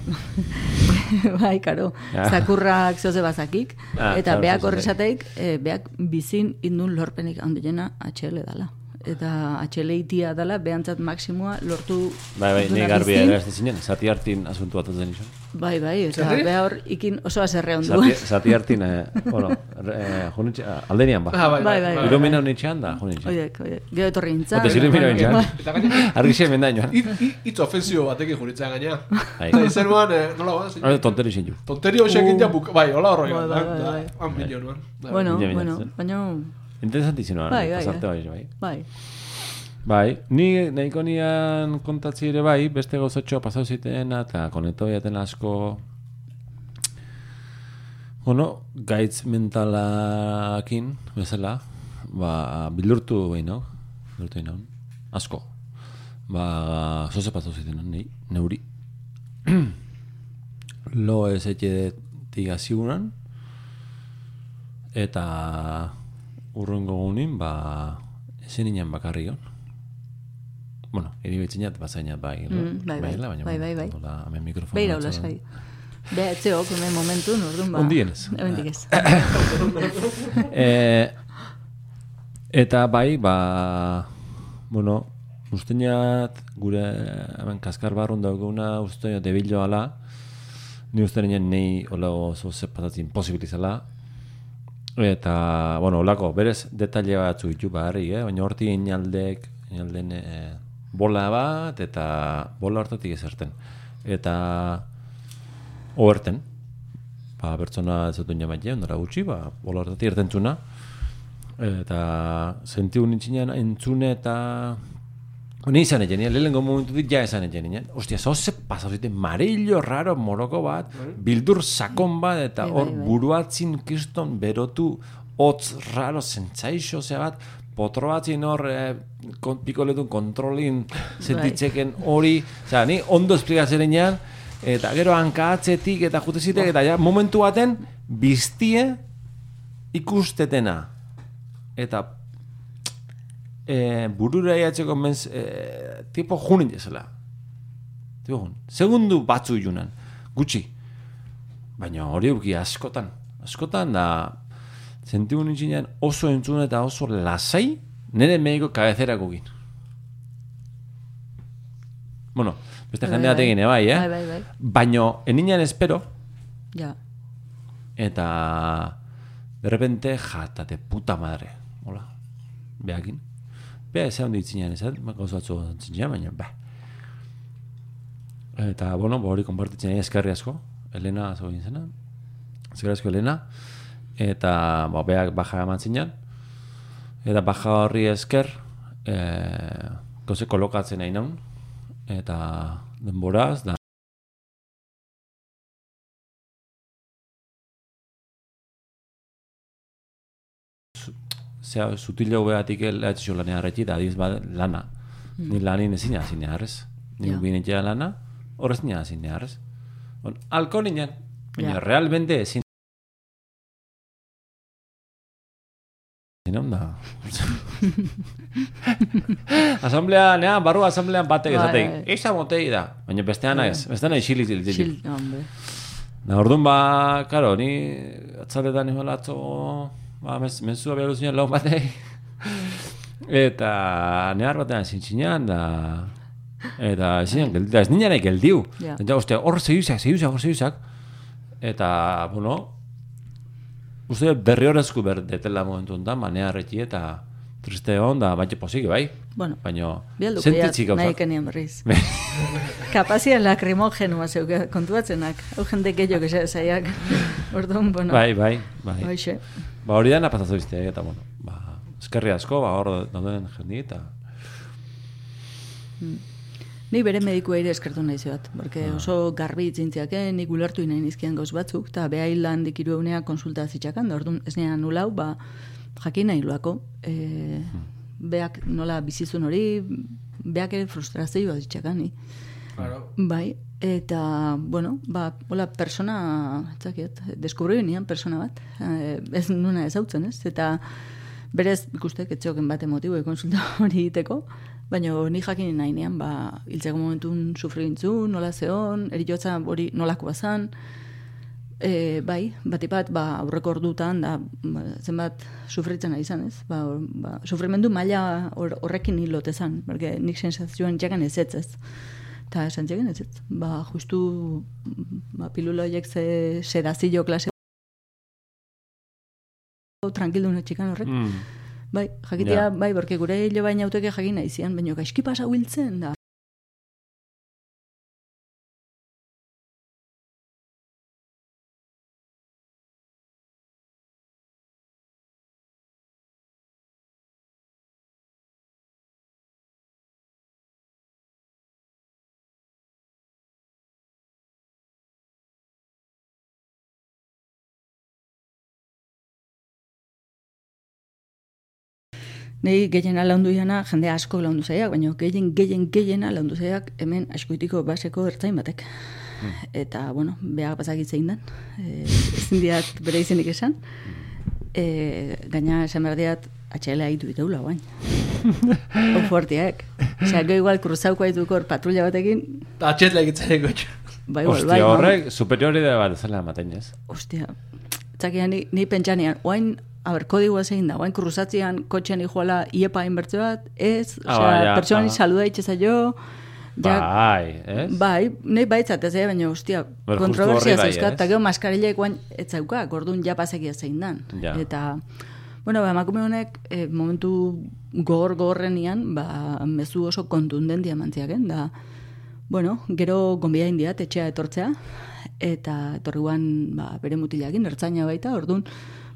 bai, karo, Ja. zakurrak zoze bazakik, Ah, eta claro, beak horrezateik, eh, beak bizin indun lorpenik handiena HL dala. Eta HL itia dala, behantzat maksimua lortu Bai, bai, dutuna ni garbi ere ez zinen, zati hartin asuntu bat zen izan. Bai, bai, eta Zerri? beha hor ikin oso azerre Zati, onduan. zati hartin, eh, bueno, eh, junitxe, aldenian ba. Ah, bai, Bai, bai, bai. Ilumina honitxean da, junitxe. Oiek, oiek, gero etorri nintzen. Ote zilumina honitxean. Bai. Eta gaina, Argixe hemen da inoan. hitz hitz ofensio batekin juritzen gaina. Bai. Eta izenuan, eh, nola guan, zein? Hore tonteri zen ju. Tonterio hoxekin ja buk, bai, hola horroi. Bai, bai, bai, bai. Han milionuan. Bai, Bueno, bueno, baina, Interesantizinoa, Bai, bai, pasarte bai. bai, bai. Bai. Ni nahiko nian kontatzi ere bai, beste gozotxo pasau ziteena eta konekto jaten asko Bueno, gaitz mentalakin, bezala, ba, bildurtu behin hau, bildurtu behin asko. Ba, zoze pasau zitenan, nei, neuri. Lo ez etxe tigazigunan, eta urrengo gunin, ba, esen inen bakarri hon. Bueno, iri betxinat, bazainat bai, Mm, bai, bai. baina, Bai, bai, bai. hemen mikrofon. Beira batza hola da. sai. Beha etzeok, hemen momentu, nordun ba. Ondien ez. Hemendik ez. e, eta bai, ba, bueno, usteñat gure hemen kaskar barrun dauguna usteñat debilo ala, ni uste nien nei hola oso zepatatzen posibilizala, eta, bueno, holako, berez detalle batzu ditu barri, eh? baina horti inaldek, inalden e, bola bat, eta bola hortatik ezerten. Eta, oerten, ba, pertsona ez dut jamaite, ondara gutxi, ba, bola hortatik ertentzuna, eta sentiu nintzinean entzune eta Ni izan egin, lehenengo momentu dit ja esan egin, nien. Ostia, zoze pasau ziten, marillo, raro, moroko bat, bildur sakon bat, eta Bai, hor bai, bai. buruatzin kriston berotu, hotz raro, zentzaixo, ze bat, potro batzin hor, eh, kon, pikoletun kontrolin sentitzeken hori, osea, ni ondo esplikatzen enean, eta gero hankatzetik eta jutezitek, eta ja, momentu baten, biztie ikustetena. Eta e, burura iatzeko menz, e, tipo junin jezela. Tipo jun. Segundu batzu junan. Gutxi. Baina hori euki askotan. Askotan da sentiu nintzinean oso entzun eta oso lasai nire mediko kabezerako gin. Bueno, beste Bai, jende bai. batekin bai, eh? Bai, bai, bai. Baina eninean espero Ja. eta De repente, jatate, puta madre. Hola, behakin. Bea, ez handi itzinean ez, gauzatzu zintzinean, baina, ba. Eta, bueno, ba, hori konpartitzen nahi eskerri asko. Elena, zo egin zena. Eskerri asko Elena. Eta, ba, beak baja eman zinean. Eta baja horri esker, e, gauze kolokatzen nahi naun. Eta denboraz, da, zea, sutilo behatik lehatxo lanea arreti, da adiz bat lana. Ni lanin ezin hazin harrez. Ni yeah. binetea lana, horrez ni hazin harrez. Alko ninen, baina Ja. realmente ezin. Zinon da. asamblea, nea, barru asamblean batek Bai, ezatek, bai. eixa motei da. Baina bestean ez, bestean ez xilik zil Xil, hombre. Da, orduan ba, karo, ni atzaletan nio latzo, ba, mez, mezua behar zinen lau batei. Eta nehar batean zintzinean, da... Eta ezin, geldi, da ez nina nahi geldiu. Ja. Eta uste, hor zehiuzak, zehiuzak, hor zehiuzak. Eta, bueno, uste berri horrezku ber detela momentu enten, ba, neharreti eta triste hon, da, baina posik, bai? Bueno, Baina, sentitzik ja, nahi gauzak. kenien berriz. Kapazia lakrimogenua zeuke kontuatzenak. Hau jende gehiago gesa zaiak. Orduan, bueno. Bai, bai, bai. Hoxe. Ba, hori dana pasatu izte, eta bueno, ba, eskerri asko, ba, hor dauden jendi, eta... Ni bere medikua ere eskertu nahi zebat, porque oso garbi itzintziak, eh? nik ulertu nahi nizkian gauz batzuk, eta beha hilan dikiru egunea konsulta zitxakan, da orduan ez nean nulau, ba, jakin nahi luako, e, beak nola bizizun hori, beak ere frustrazioa zitxakan, ni. Claro. Bai, eta, bueno, ba, hola, persona, etzakiet, deskubri nian persona bat, eh, ez nuna ezautzen, ez? Eta berez, ikustek, etxoken bat emotibo konsulta hori egiteko, baina ni jakin nahi nean, ba, hiltzeko momentun sufri gintzun, nola zeon, eriotza hori nolako bazan, E, bai, batipat, ba, aurreko ordutan, da, ba, zenbat sufritzen ari izan, ez? Ba, hor- ba, sufrimendu maila hor, horrekin hilote zan, porque nik sensazioan jakan ez ez, ez. Eta esan txegen ez ez. Ba, justu, ba, pilula horiek ze sedazio klase tranquildu txikan horrek. Mm. Bai, jakitea, Ja. bai, porque gure hilo baina auteke jakin nahi zian, baina gaizki pasa huiltzen da. Nei gehiena laundu jana, jende asko laundu zaiak, baina gehien, gehien, gehiena laundu zaiak hemen askoitiko baseko ertzain batek. Eta, bueno, behar bazakit zein den. E, ezin diat bere izenik esan. E, gaina esan behar diat, atxaila haitu diteula guain. Hau fuertiak. Osea, go igual kruzauko haituko hor patrulla batekin, Atxetle egitzen bai, igual, Ostia, bai, horrek superioridade bat zela ematen ez. Ostia, txakia ni, ni pentsanean, oain, a ber, kodigua zein da, oain kurruzatzean kotxean ijoala iepa inbertze bat, ez, Ah, osea, bai, ja, pertsonari ah. saluda itxeza jo, ja, Bai, ez? bai, nahi baitzat ez, eh, baina, justu kontroversia bai, zeuzkat, ez? eta gero maskarilla guain ez zauka, gordun ja pasekia zein dan. Ja. Eta, bueno, ba, emakume honek, eh, momentu gogor gogorrenian, ba, mezu oso kontundentia mantziaken, da, bueno, gero gonbia indiat etxea etortzea, eta etorri guan, ba, bere mutilakin, ertzaina baita, orduan,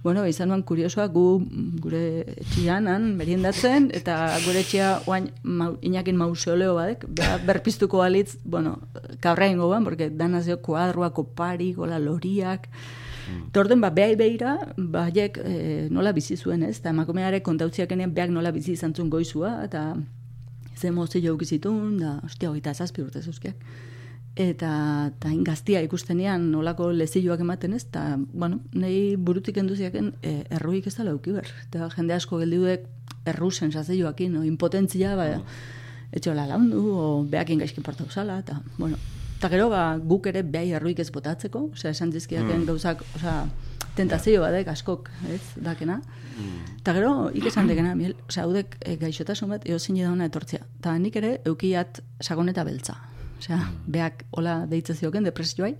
bueno, izan nuan kuriosoa gu gure etxian, han, meriendatzen, eta gure etxea oain mau, inakin mausoleo badek, beha, berpiztuko balitz, bueno, kabra ingo ban, porque danazio kuadroak, oparik, hola loriak, Eta orden, ba, behai behira, ba, haiek, e, nola bizi zuen, ez? Eta emakumeare kontautziakenean beak nola bizi izan zuen goizua, eta ze mozio ukizitun, da, ostia, hogeita zazpi urte zuzkiak. Eta, hain gaztia ikustenean nolako lezioak ematen ez, eta, bueno, nahi burutik enduziaken e, erruik ez dela ukiber. Eta jende asko geldiuek erru sensazioakin, o impotentzia, ba, etxola laundu, o beakin gaizkin portau zala, eta, bueno, eta gero, ba, guk ere behai erruik ez botatzeko, osea, esan dizkiaken gauzak, osea, tentazio badek askok, ez, dakena. Eta gero, ik esan dekena, miel, osea, haudek e, gaixotasun bat, eo zine dauna etortzea. Eta nik ere, eukiat sagoneta beltza. Osea, beak hola deitze zioken, depresioai,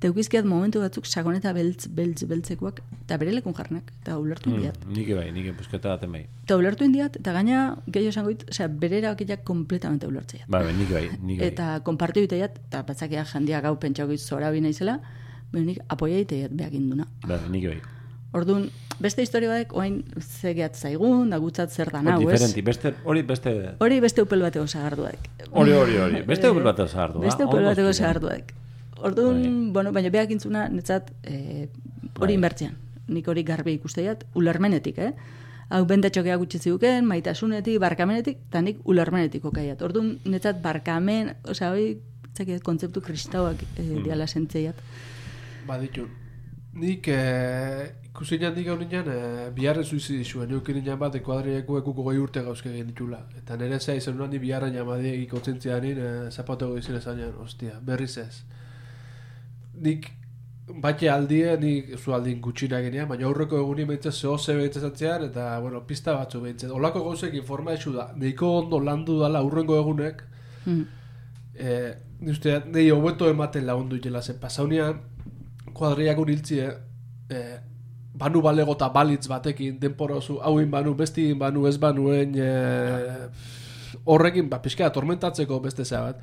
Eta eukizkiat momentu batzuk sakoneta beltz, beltz, beltzekoak, eta bere lekun jarnak, eta ulertu indiat. Mm, nik bai, nik busketa daten bai. Eta ulertu indiat, eta gaina, gehiago esango dit, osea, bere erabakiak kompletamente ulertzea. Bai, bai, nik bai, nik bai. Eta konpartiu iteiat, eta batzakia jendia gau pentsako zora bina izela, baina nik apoia iteiat behak induna. Bai, nik bai. Orduan, beste historia batek, oain zegeat zaigun, da gutzat zer dan hau, ez? Beste, hori beste... Hori beste upel bateko zagarduak. Hori, hori, hori. Beste upel bateko zagardu. Beste upel bateko zagarduak. Orduan, bueno, baina behak intzuna, netzat, eh, hori Bai. inbertzean. Nik hori garbi ikusteiat, ulermenetik, eh? Hau bendatxokea gutxi ziuken, maitasunetik, barkamenetik, eta nik ulermenetik okaiat. Orduan, netzat, barkamen, osea, hori, zakiet, kontzeptu kristauak Hmm. diala zentzeiat. Baditu. Nik eh, ikusi nik hau nian eh, biharren suizidi zuen. Neukin nian bat ekuadrieko ekuko goi urte gauzke egin ditula. Eta nire zea izan ni biharren jamadi ikotzen nien eh, zapatego izin ezanean, ostia, berriz ez. Nik Batxe aldie, nik zu aldin gutxina genean, baina aurreko eguni behintzat zeho ze behintzatzean, eta, bueno, pista batzu behintzat. Olako gauzek informaetxu da, neiko ondo landu dala aurrengo egunek, Mm. ni uste, nahi hobeto ematen lagundu itela, zen pasaunean, kuadriak uniltzie, eh, banu balego eta balitz batekin, denporozu, hauin banu, bestin banu, ez banuen, eh, horrekin, ba, pixka, tormentatzeko beste zea bat.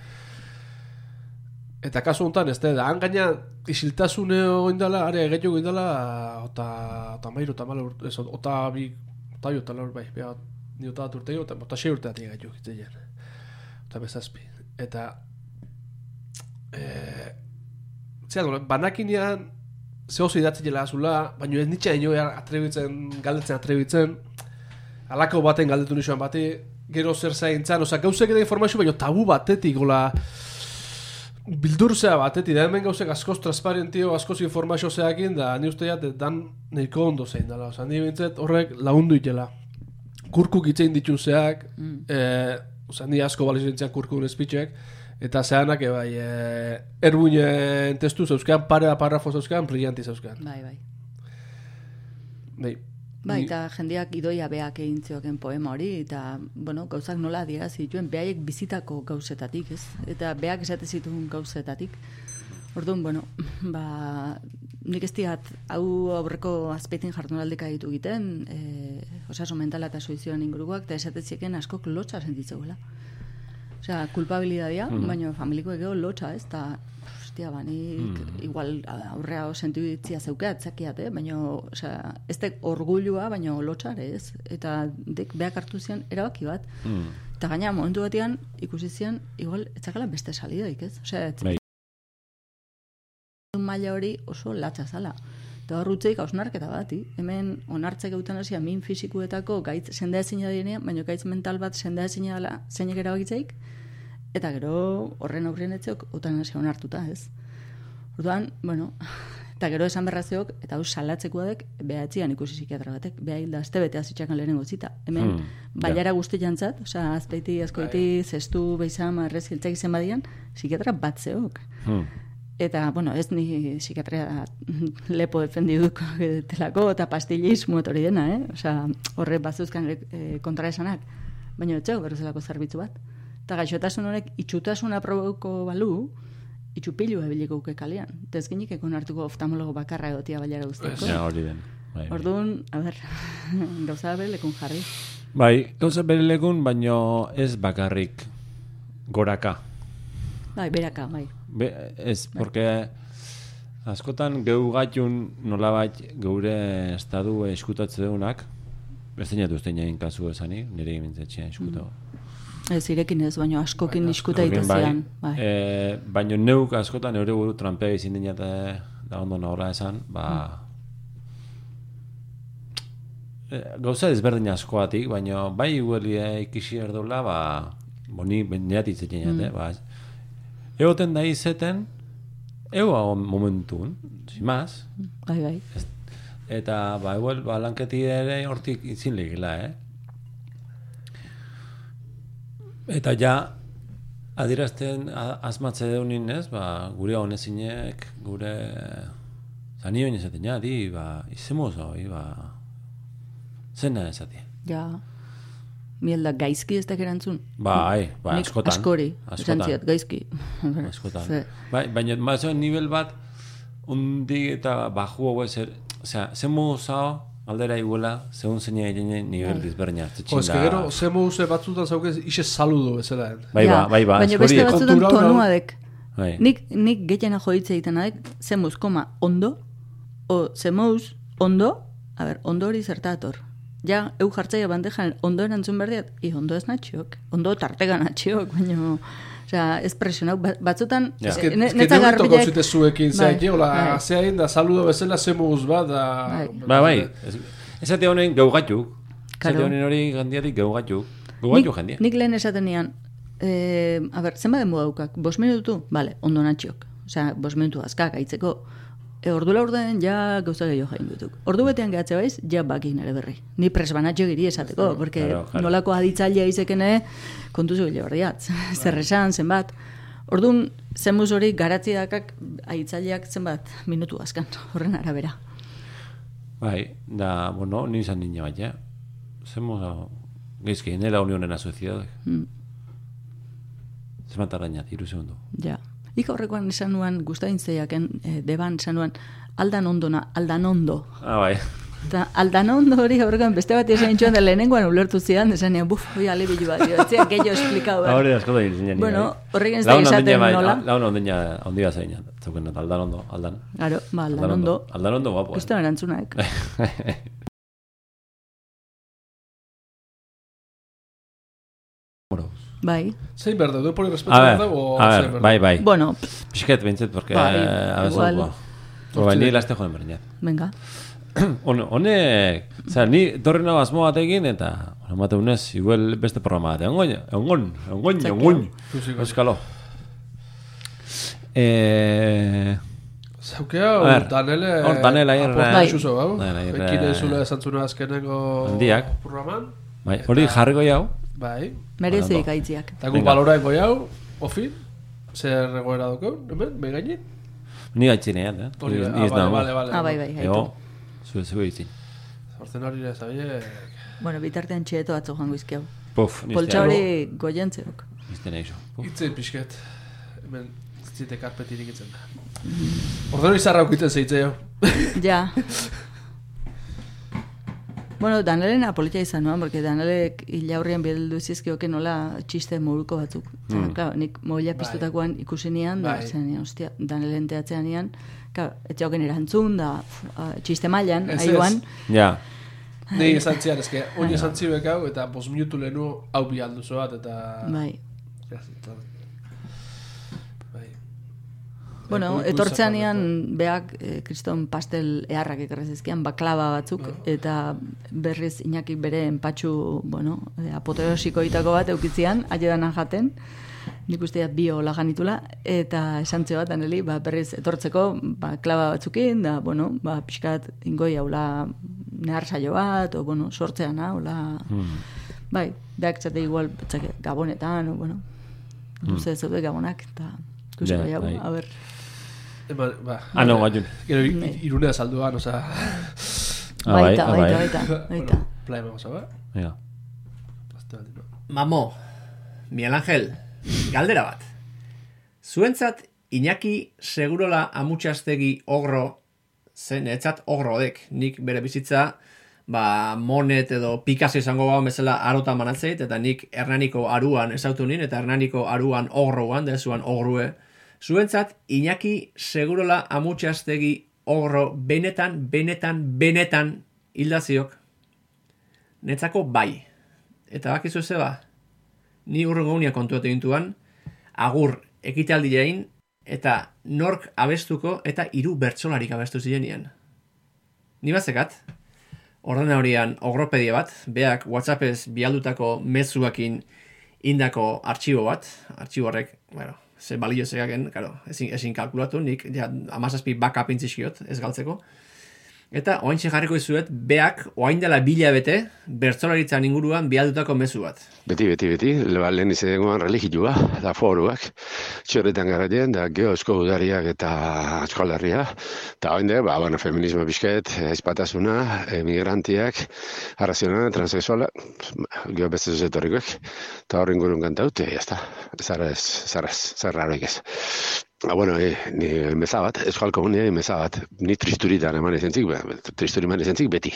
Eta kasu honetan, ez da, han gaina isiltasune oindala, are gehiago oindala, ota, ota mairu, ota malo, ez, ota bi, ota bi, ota laur, bai, bea, ni ota bat urte, ota, ota sei urte atik gaitu, hitzeien. Ota bezazpi. Eta, eh, zera, banakinean, zehoz idatzi jela azula, baina ez nitsa ino atrebitzen, galdetzen atrebitzen, alako baten galdetu nixoan bati, gero zer zaintzan, oza, gauzek edo informazio, baina tabu batetik, gola, bildurzea batetik, da hemen gauzek askoz transparentio, askoz informazio zeakin, da ni uste jat, dan nahiko ondo zein dela, oza, ni bintzet horrek lagundu itela. Kurkuk itzein ditu zeak, Mm. eh, oza, ni asko balizentzian kurkun espitxek, eta zehanak, e, bai, erbuinen testu zeuzkan, pare parrafo zeuzkan, brillanti zeuzkan. Bai, bai. Bai, Bai, eta jendeak idoia beak egin zioken poema hori, eta, bueno, gauzak nola adierazi dituen, behaiek bizitako gauzetatik, ez? Eta beak esate zituen gauzetatik. Orduan, bueno, ba, nik ez diat, hau aurreko azpeitin jardunaldeka ditu egiten, e, osaso mentala eta suizioan inguruak, eta esate zieken askok lotxa sentitzeuela. Osea, kulpabilidadia, baina familiko egeo lotxa, ez? Ta, hostia, ba, nik igual aurrea sentu ditzia zeukea, atzakiat, eh? Baina, osea, ez dek orgulua, baina lotxare, ez? Eta dek beak hartu zian erabaki bat. Mm. Eta gaina, momentu batean, ikusi zian, igual, etzakala beste salidaik, ez? Osea, ez, Bai. maila hori oso latza zala. Eta hor utzeik hausnarketa bat, i? hemen onartzek eutanasia min fisikuetako gaitz ezina direnean, baina gaitz mental bat sendea ezina dela zeinek erabakitzeik, eta gero horren aurrien etzeok eutanasia onartuta, ez? Orduan, bueno, eta gero esan berrazeok, eta hau salatzekoa dek, behatzian ikusi psikiatra batek, beha hilda, azte bete azitxakan lehenengo zita. Hemen, Hmm, baiara guzti jantzat, osea, azpeiti, azkoiti, zestu, beizama, errez, hiltzak izen badian, psikiatra bat zeok. Mm. Eta, bueno, ez ni psikiatria lepo defendiduko telako, eta pastillismo eta hori dena, eh? Osea, horre bazuzkan e, kontraesanak. Baina etxeo berrezelako zerbitzu bat. Eta gaixotasun honek itxutasuna probauko balu, itxupilu ebiliko uke kalean. Eta ez ginik ekon hartuko oftalmologo bakarra egotia baiara guztiako. Ja, hori den. Bai, bai. Orduan, a ber, gauza bere lekun jarri. Bai, gauza bere legun, baino ez bakarrik goraka. Bai, beraka, bai. Be, ez, porque askotan geu gaitun nolabait geure estadu eskutatze deunak, ez egin kasu esanik, nire gimintzetxea eskutau. Ez irekin ez, baina askokin Bai, iskuta Horrekin itezean. Bai. E, baino neuk askotan neure buru trampea izin dinat da ondo nahora esan, ba... E, gauza ezberdin askoatik, baino bai huelia ikisi erdola, ba... Boni, niat itzetzen mm. ba... Egoten da izeten, ego hau momentun, más, Bai, bai. eta ba, igual, ba, lanketi ere hortik izin legila, eh? Eta ja, adierazten a- asmatze deunin, ez, ba, gure honezinek, gure zanio izaten, ja, di, ba, izemos hoi, ba, zena esatia. Ja. Mielda gaizki ez da erantzun. Ba, ai, ba, Nik askotan. Askori, Askotan. esan ziat, gaizki. Askotan. Bai, baina, baina, nivel bat, undi eta baju hau zer, osea, zen modu zao, aldera iguela, zeun zein egin nivel dizbernia. Jo, eske gero, ze moduze batzutan zaukez, ise saludo bezala. eh. Bai ba, bai ba, Baina beste batzutan tonuadek. Bai. Nik, nik gehiena joitze egiten adek, zemuz, koma, ondo, o zemuz, ondo, a ber, ondo hori zertator. Ja, eu jartzaia bandejan, ondo erantzun berdiat, i ondo ez natxiok, ondo tartega natxiok, baina, osea, ez presionau, Ba- batzutan, Ja. Eske, ne- eske netza neurtoko garbilek- zute zuekin, Bai, zait, hola, bai. zeain da saludo bezala ze moduz bat, da... Bai. Ba, bai, ez- esate honen geugatuk. Karo. Esate honen hori gandiatik geugatuk. Nik, Geugatu jendia. nik lehen esaten nian, eh, a ber, zenba denbo daukak, bos minutu? Bale, ondo natxiok. Osea, bos minutu azkak aitzeko. E, ordu laurden ja gauza gehiago jain dutuk. Ordu betean gehatze baiz, ja bakin nere berri. Ni presbanatxo giri esateko, porque claro, claro. nolako aditzailea izekene kontuzu gile berdiat. Zer esan, zenbat. Orduan, zenbuz hori garatzi dakak aitzaileak zenbat minutu azkan, horren arabera. Bai, da, bueno, ni izan nina bat, ja. Zemo, geizki, en la Unión en la Sociedad. Mm. Zemat arraina, iru segundo. Ja. Ik horrekoan esan nuen, guztain zeiaken, e, deban esan nuen, aldan ondona, aldan ondo. Ah, bai. Eta aldan ondo hori horrekoan beste bat esan nituen, da lehenengoan ulertu zidan, esan nien, buf, hoi alebilu bat, jo, etzea gehiago esplikau, behar. hori asko da izan Bueno, horrekin ez da esaten nola. Laun ondina, ondia zein, zauken, aldan ondo, aldan. Claro, ba, aldan ondo. Aldan ondo, guapo. eh. Gusto Bai. Zein berde, du poli respeto a ver, berde, o a zein ver, berde? bai, bai. Bueno, Pixket bintzet, porque Bai, a veces, igual. bueno. Bai, ni laste joan berdinat. venga. Hone, honek, o ni torri nago asmo batekin, eta, bueno, mate unez, igual beste programa bat, egon, egon, egon, egon, euskalo. Eh, Zaukea, ver, Danele... hor Danele ayer, aporta Bai. xuzo, hau? Danele ayer, Ekin eh, ezula esan zuna azkenengo handiak. programan. bai, hori jarriko jau, Bai. Merezik Bueno, aitziak. Eta gu baloraengo jau, ofin, zer egoera dugu, hemen, begainin? ni gaitzinean, eh? Hori, Ni ah, vale, vale, vale. Ah, bai, bai, Ego, haitu. zue, zue itzin. Hortzen hori ere, zabiek... Bueno, bitartean txeto atzo joango izkiau. Puf, niste Poltsa hori goientzeok. Niste nahi zo. Puf. Itzen pixket. Hemen, zite karpetirik itzen. Hortzen hori zarra aukiten zeitzea jo. Ja. bueno, Danelen apolitia izan noan, porque Danelek hilaurrian bildu zizkioke nola txiste moruko batzuk. Mm. Claro, nik moila piztutakoan ikusi nian, da, Bai. zen, hostia, Danelen teatzean nian, claro, etxeoken erantzun, da, a, txiste mailan, Ez, aioan, Ja, Ni esan zian, eske, hori esan hau, eta bos minutu lehenu hau bi alduzo bat, eta... bai. Ja, eta- Bai. Bueno, gu- etortzean gu- nian beak eh, kriston pastel eharrak ekarrezizkian, baklaba batzuk, eta berriz Iñaki bere enpatxu, bueno, eh, apoteosikoitako bat eukitzian, aiedanan jaten, nik uste bio laganitula, eta esan bat, aneli, ba, berriz etortzeko, ba, klaba batzukin, da, bueno, ba, pixkat ingoi haula nehar saio bat, o, bueno, sortzeana, hola, bai, beak txate igual, txake, gabonetan, o, bueno, luze zeude gabonak, eta ikusiko Ja, bai. a ber, Eman, ba... Ah, no, gaiun. Gero, Bai. irunea salduan, oza... Ah, bai, baita, ah, baita, bai. baita, baita. Playa vamos a ver. Venga. Mamo, Miguel Ángel, galdera bat. Zuentzat, Iñaki segurola amutxastegi ogro, zen etzat ogrodek, nik bere bizitza, ba, monet edo Picasso izango bau bezala arota manatzeit, eta nik Hernaniko aruan ezautu nien, eta Hernaniko aruan ogroan, dezuan ogrue. Zuentzat, Iñaki segurola amutxastegi ogro benetan, benetan, benetan hildaziok. Netzako bai. Eta bakizu zeba, ni urrengo unia kontuatu gintuan, agur ekitaldi jain, eta nork abestuko eta hiru bertsolarik abestu zirenean. Ni bazekat, ordena horian ogropedia bat, beak WhatsAppez bialdutako mezuakin indako artxibo bat, artxibo horrek, bueno, ze balio zegaken, claro, ezin, ezin kalkulatu, nik ja, amazazpi backup intzizkiot, ez galtzeko. Eta oaintxe jarriko izuet, beak oain dela bila bete, bertzolaritzan inguruan bialdutako mezu bat. Beti, beti, beti, leba lehen izategoan religioa, da foruak, txorretan garraien, da geozko udariak eta askolarria, eta hori ba, bueno, feminismo bizket, ezpatasuna, emigrantiak, arraziona, transexuala, geho beste zuzetorrikoek, eta horren gurun kantaute, jazta, zara ez, zara ez, zara ez. Ah, bueno, e, ni meza bat, euskal komunia meza bat, ni tristuritan eman ezentzik, tristuri eman ezentzik beti.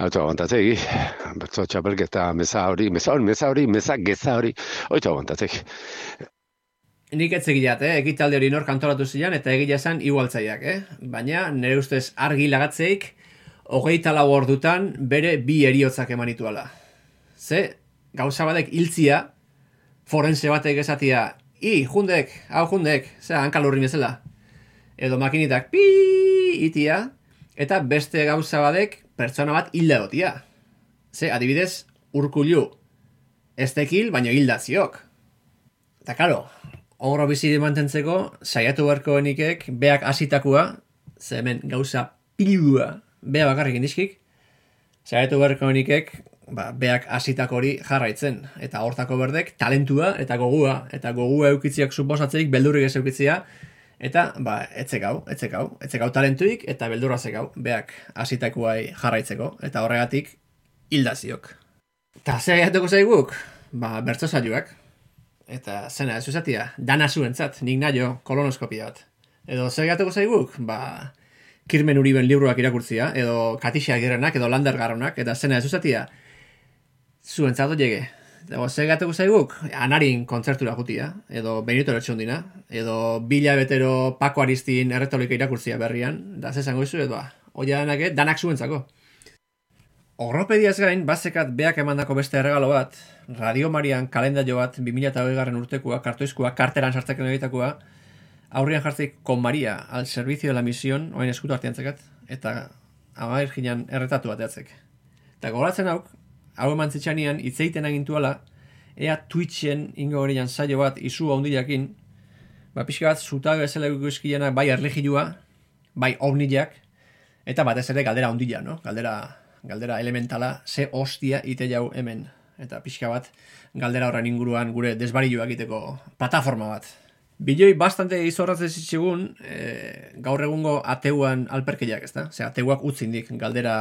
Auto aguantatzeki, bertzo txapelketa meza hori, meza hori, meza hori, meza geza hori, oito aguantatzeki. Nik ez egilat, eh? ekitalde hori nor kantolatu zian, eta egila esan igualtzaiak, eh? Baina, nire ustez argi lagatzeik, hogeita lau ordutan bere bi eriotzak emanituala. Ze, gauza batek hiltzia, forense batek esatia, i, jundek, hau jundek, ze, hankalurri bezala. Edo makinitak, pi, itia, eta beste gauza badek pertsona bat hilda egotia. Ze, adibidez, urkulu, ez tekil, baina hilda ziok. Eta karo, ogro bizi mantentzeko, saiatu beharko genikek, beak hasitakoa, ze hemen gauza pilua, bea bakarrik indiskik, saiatu beharko genikek, ba, beak hasitako hori jarraitzen. Eta hortako berdek, talentua eta gogua. Eta gogua eukitziak suposatzeik, beldurrik ez eukitzia. Eta, ba, etzekau, etzekau. Etzekau talentuik eta beldurra zekau. Beak hasitakoai jarraitzeko. Eta horregatik, hildaziok. Eta zer egiteko zaiguk? Ba, bertso saioak. Eta zena, ez uzatia, dana zuentzat, nik naio kolonoskopia bat. Edo zer egiteko zaiguk? Ba, Kirmen Uriben libruak irakurtzia, edo Katixia Girenak, edo Lander Garronak, eta zena ez uzatia, zuentzat llege. Dago, zer gateko zaiguk? Anarin kontzertura gutia, edo Benito Lertxundina, edo Bila Betero Paco Aristin erretolika irakurtzia berrian, da zezango izu, edo, oia danake, danak zuentzako. Horropediaz gain, bazekat beak emandako beste erregalo bat, Radio Marian kalendario bat 2008 garren urtekoa, kartoizkoa, karteran sartzeken egitakoa, aurrian jartzik kon Maria al servicio de la misión, oain eskutu artean zekat, eta amair erretatu bat eatzek. Eta goratzen hauk, hau eman zitxanian, itzeiten agintuala, ea Twitchen ingo horian saio bat izu handiakin, ba pixka bat zuta bezala guzkiena bai erlegilua, bai ovnilak, eta batez ere galdera handia, no? Galdera, galdera elementala, ze hostia ite jau hemen. Eta pixka bat, galdera horren inguruan gure desbarilua egiteko plataforma bat. Biloi bastante izorratzen zitzegun, e, gaur egungo ateuan alperkeiak, ez da? Ose, ateuak utzindik galdera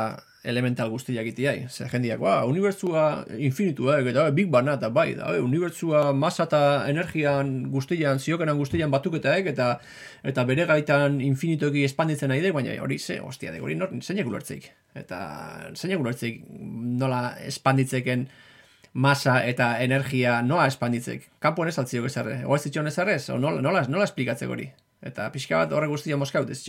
elemental guztiak itiai. Zer jendiak, ba, unibertsua infinitua, eh, eta big bana, eta bai, da, eh, unibertsua masa eta energian guztian, ziokenan guztian batuketaek, eta eta bere gaitan infinitoki espanditzen nahi de, baina hori ze, ostia, de, hori nor, zeinak ulertzeik. Eta zeinak ulertzeik nola espanditzeken masa eta energia noa espanditzek. Kampuan ez altziok ezarre, o ez zitxon ezarre, o nola, nola, nola esplikatzek hori. Eta pixka bat horre guztia moskaut ez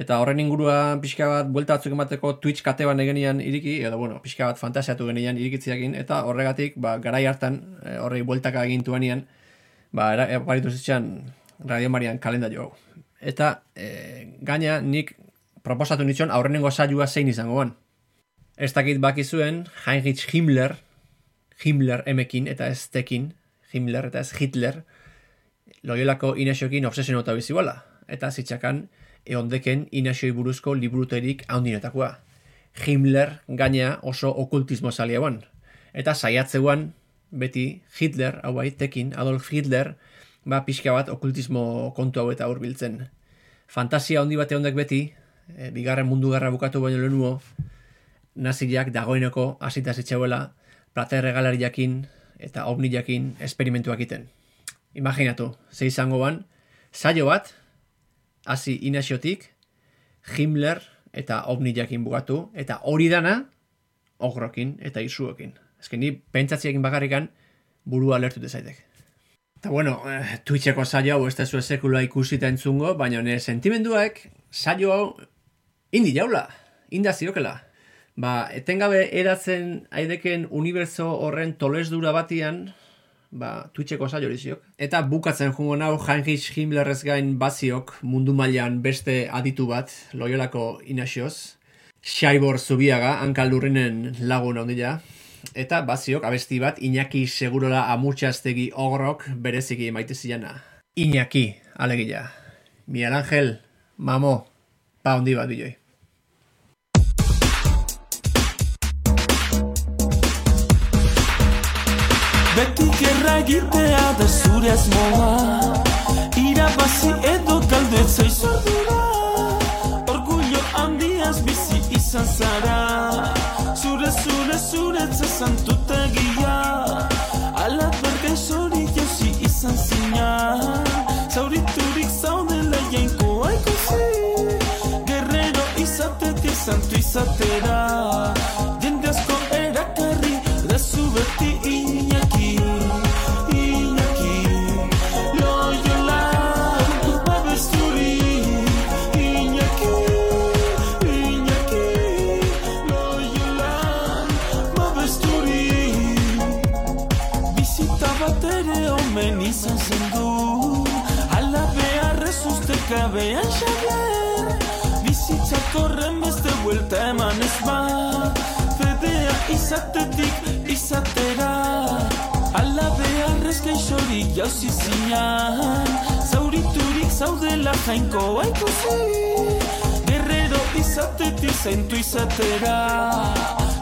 Eta horren ingurua pixka bat buelta batzuk emateko Twitch kate bat egenian iriki, edo bueno, pixka bat fantasiatu genian irikitziakin, eta horregatik, ba, garai hartan, e, horrei bueltaka egintuanian, ba, aparitu zitxan Radio Marian kalendario hau. Eta e, gaina nik proposatu nitxon aurrenengo saioa zein izango ban. Ez dakit bakizuen, Heinrich Himmler, Himmler emekin eta ez tekin, Himmler eta ez Hitler, loiolako inesiokin obsesionota bizibola. Eta zitsakan, eondeken inasioi buruzko liburuterik haundinetakoa. Himmler gaina oso okultismo zaliagoan. Eta saiatzeuan beti Hitler, hau bai, tekin, Adolf Hitler, ba pixka bat okultismo kontu hau eta hurbiltzen. Fantasia handi bate ondek beti, e, bigarren mundu garra bukatu baino lehenuo, naziak dagoeneko hasita zitxauela, plater regalariakin eta ovniakin esperimentuak iten. Imaginatu, ze izango ban, saio bat, hasi inasiotik, Himmler eta ovni jakin bugatu, eta hori dana, ogrokin eta izuokin. Ezken ni, pentsatziakin bakarrikan, burua alertu dezaitek. Eta bueno, eh, Twitcheko saio hau ez da zuen sekula ikusita entzungo, baina nire sentimenduak saio hau indi jaula, inda ziokela. Ba, etengabe eratzen aideken unibertso horren tolesdura batian, ba, Twitcheko saio ziok. Eta bukatzen jungo nau Heinrich Himmlerrez gain baziok mundu mailan beste aditu bat, loiolako inasioz. Xaibor Zubiaga, hankaldurrinen lagun ondila. Eta baziok abesti bat, Iñaki segurola amutxaztegi ogrok bereziki maite ziana. Iñaki, alegila. Miel Angel, mamo, pa ondi bat biloi. egitea da zure azmoa Irabazi edo galdetza izordura Orgullo handiaz bizi izan zara. Zure, zure, zure tzazan tutegia. Ala berge zori jauzi izan zina. Zauriturik zaudela jainko aiko zi Gerrero izatetik santu izatera. Zauriturik jauzi zinan Zauriturik zaudela jainko ikusi Guerrero izatetik zaintu izatera.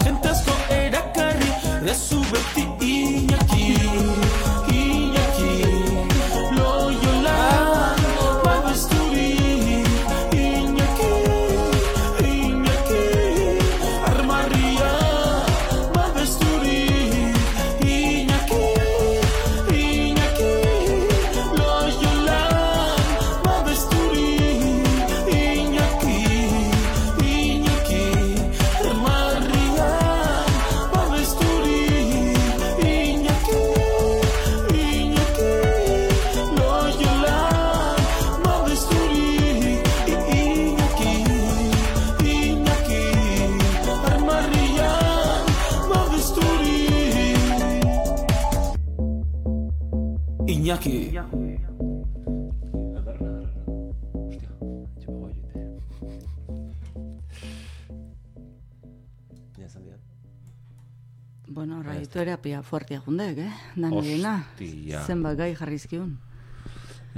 Jentazko erakarri Rezu beti Radioterapia fuertea jundek, eh? Danirena. Hostia. Zenbat gai jarrizkiun.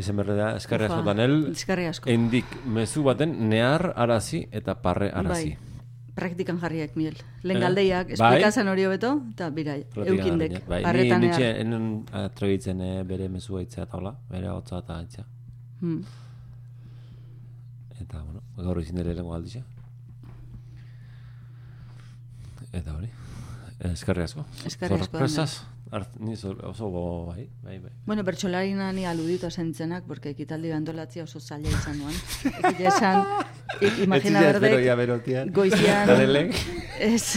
Ezen berre da, eskarri asko danel, eskerri asko. endik mezu baten nehar arazi eta parre arazi. Bai, praktikan jarriak, Miel. Lehen Eh? galdeiak, Bai. esplikazan hori hobeto, eta bira, eukindek, Bai, parretan ni nitxe, enen atrebitzen eh, bere mezu aitzea eta hola, bere hotza eta aitzea. Hmm. Eta, bueno, gaur izin dele lengo alditza. Eta hori, eskerri asko. Eskerri asko, ni zor- oso go, bai, bai, bai. Bueno, bertxolarina ni aludito zentzenak, porque ekitaldi antolatzea oso zaila izan nuen. Egia esan, imagina berdek, goizian, ez,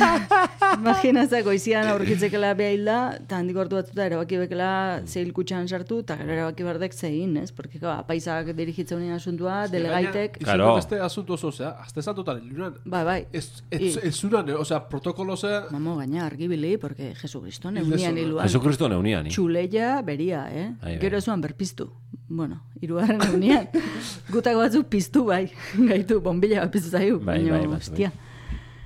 imagina za goizian aurkitzekela behilda, eta handik ordu batzuta erabaki bekela zeil kutxan sartu, eta gero erabaki berdek zein, ez? Porque, kaba, apaisak dirigitzen unien asuntua, delegaitek, Claro. Beste asunto oso, osea, azte santotan ilunan. bai, bai. Ez, ez, ez zuran, eh, osea, protokolo, osea, Mamo, gaina argibili, porque Jesucristo Hilde neunian zuen. hiluan. Jesucristo neunian, ni. Txuleia beria, eh? Bai, bai. Gero zuan berpiztu. Bueno, irugarren egunean. Gutako batzuk piztu bai. Gaitu, bombilla bat piztu zaiu. Bai, baina, bai, bai, hostia.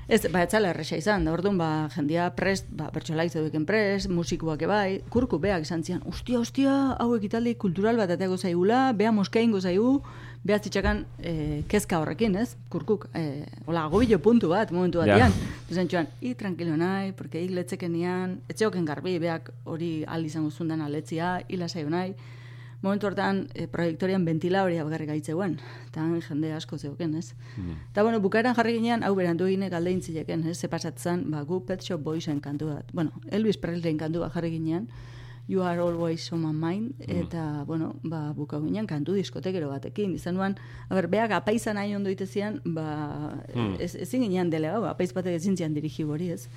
Ez, ba, etzala erresa izan, da orduan, ba, jendia prest, ba, bertxolaik zeudeken prest, musikoak ebai, kurku beak izan zian, ostia, ostia, hau ekitaldi kultural bat ateako zaigula, bea moska ingo zaigu, bea zitxakan eh, kezka horrekin, ez? Kurkuk, eh, hola, agobilo puntu bat, momentu batean. Esan txuan, i tranquilo nahi, porque hik letzeken nian, etxeoken garbi, beak hori al izango zundan aletzia, hila nahi. Momentu hortan, e, proiektorian ventila hori abagarri gaitzeuen. Eta jende asko zeuken, ez? Eta, bueno, bukaeran jarri ginean, hau berandu ginek alde intzileken, ez? Ze pasatzen, ba, gu Pet Shop Boysen kantu bat. Bueno, Elvis Presley'n kantu bat jarri ginean, You are always on my mind, eta, bueno, ba, bukau ginean kantu diskotekero batekin. Izan nuan, a ber, beak apaiza nahi ondo itezian, ba, ez, ezin ginean delegau, apaiz batek ezin zian dirigi hori, ez?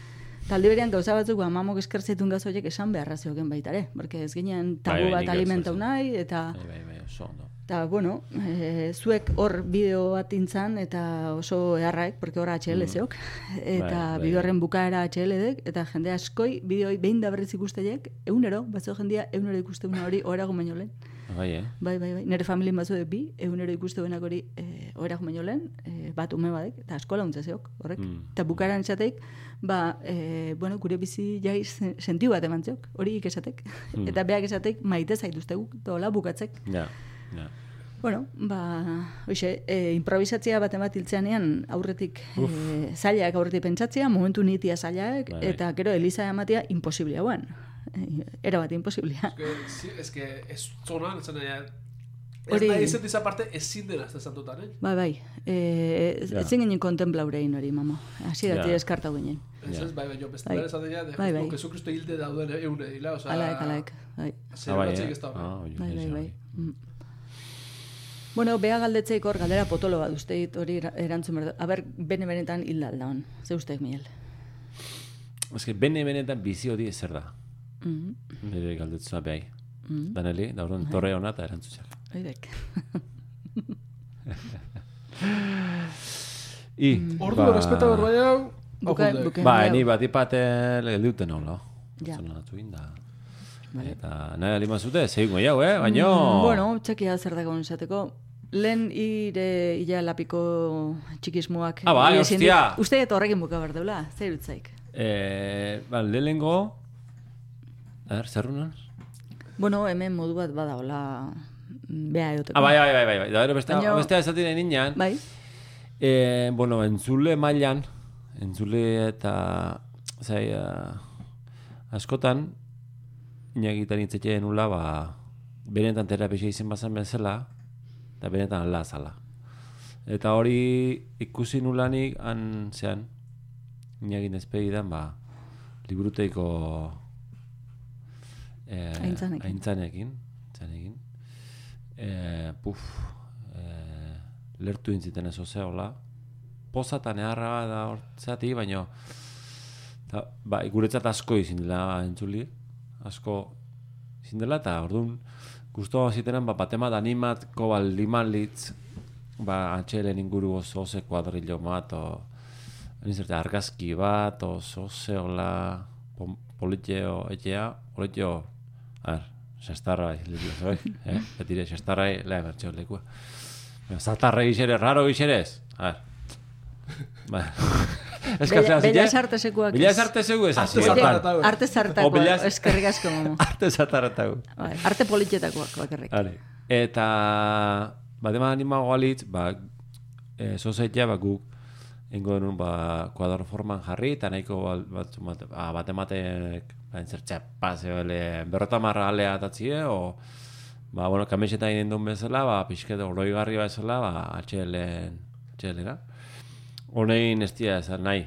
Talde berean gauza batzuk, ba, mamok eskertzetun gaz horiek esan beharra zeuken baitare, porque ez ginean tabu Bai, bai, bat alimentau nahi, eta... Bai, bai, bai, oso ondo. Eta, bueno, e, zuek hor bideo bat intzan, eta oso eharraek, porque hor HL zeok, eta Bai, bai. bideo horren bukaera HL dek, eta jende askoi bideoi behin da berriz ikusteiek, egunero, batzo jendia egunero ikusteuna hori orago baino lehen. Bai, eh? Bai, bai, bai. Nere familien batzu bi, egunero ikusteuenak hori e, orago baino lehen, e, bat ume badek, eta asko launtza zeok, horrek. Mm. Eta bukaeran esateik, ba, e, bueno, gure bizi jai sentiu bat eman zeok, hori ikesatek. Mm. Eta beak esatek maite zaituztegu, dola bukatzek. Ja, ja. Bueno, ba, hoxe, e, improvisatzea bat emat hiltzeanean aurretik e, zailak aurretik pentsatzea, momentu nitia zailak, Bai, bai. eta gero Elisa ematea imposiblea guan. E, era bat imposiblea. que, si, es que ez zonan, ez nahi, ez Hori- nahi izan izan parte ezin dela azte santotan, eh? Bai, bai, e, ez ezin ginen kontemplaurein hori, mama. Hasi Ja. dati eskartau ginen. Ez ez, bai, bai, jo, beste Bai. esan dira, de, Bai, bai. Jesucristo hilde dauden eune dila, osea... Alaek, alaek, bai. Zer Ah, bai, eh? ez da, Ah, Bai, bai, bai. Mm. Bueno, bea galdetzeik hor galdera potolo bat uste dit hori era- erantzun behar. A ber, bene benetan hilda aldaon. Ze usteek, Miguel? Ez que bene benetan bizi hori zer da. Mm Nire galdetzua behai. Mm. Daneli, da orduan torre hona eta erantzutxak. Oidek. I, Ordu, respeta berbai hau, Buka- okunde. buka- Ba, Jendea- ni bat ipate geldiuten hau, Ja. Zona natu inda. Eta nahi alima zute, zeigungo jau, eh? Baina... Mm, bueno, txekia zer dago esateko, lehen ire ila lapiko txikismoak. Ah, bai, Ia hostia. Uste dut horrekin buka behar deula, zer utzaik. Eh, ba, lehenengo... A ber, zer runan? Bueno, hemen modu bat bada, hola, beha eoteko. Ah, bai, bai, bai, bai, bai. Da, gero beste, Baina- beste esaten ninean. Bai, Eh, bueno, entzule mailan, entzule eta, zai, uh, askotan, inagitan hitzetxeen nula, ba, benetan terapia izen bazan bezala, eta benetan ala zala. Eta hori ikusi nulanik, han, zean, inagin ezpegidan, ba, liburuteiko eh, Aintzanekin. aintzanekin, aintzanekin. Eh, puf, eh, lertu intziten ez hola, pozatan eharra da hortzati, baino, ta, ba, guretzat asko izin dela entzuli, asko izin dela, eta orduan, guztua zitenan, ba, batemat animatko baldiman litz, ba, atxelen inguru oso oso kuadrillo bat, o, nizerte, argazki bat, oso oso hola, politxeo, etxea, politxeo, a ver, sestarra, bai, eh? Betire, sestarra, lehen bertxeo lekua. Zatarra gixere, raro gixerez, a ver. Ba. Bella- Bellas Artesekuak Bella ez. Artesegu ez hasi. Arte hortan. zartatago. arte O zartakoa, bellas- eskerrik asko, momo. Arte. Bai, arte politietakoak bakarrik. Are. Eta bat eman animago alitz, ba, e, zozeitea, ba, guk ingo denun, ba, kuadro forman jarri, eta nahiko bal- batzu bat, ba, bat ematek, ba, entzertxa, paseo, ele, berrota marra alea atatzie, o, ba, bueno, kamiseta inen duen bezala, ba, pixkete oroigarri bezala, ba, atxelen, atxelera. Honein ez dira esan nahi,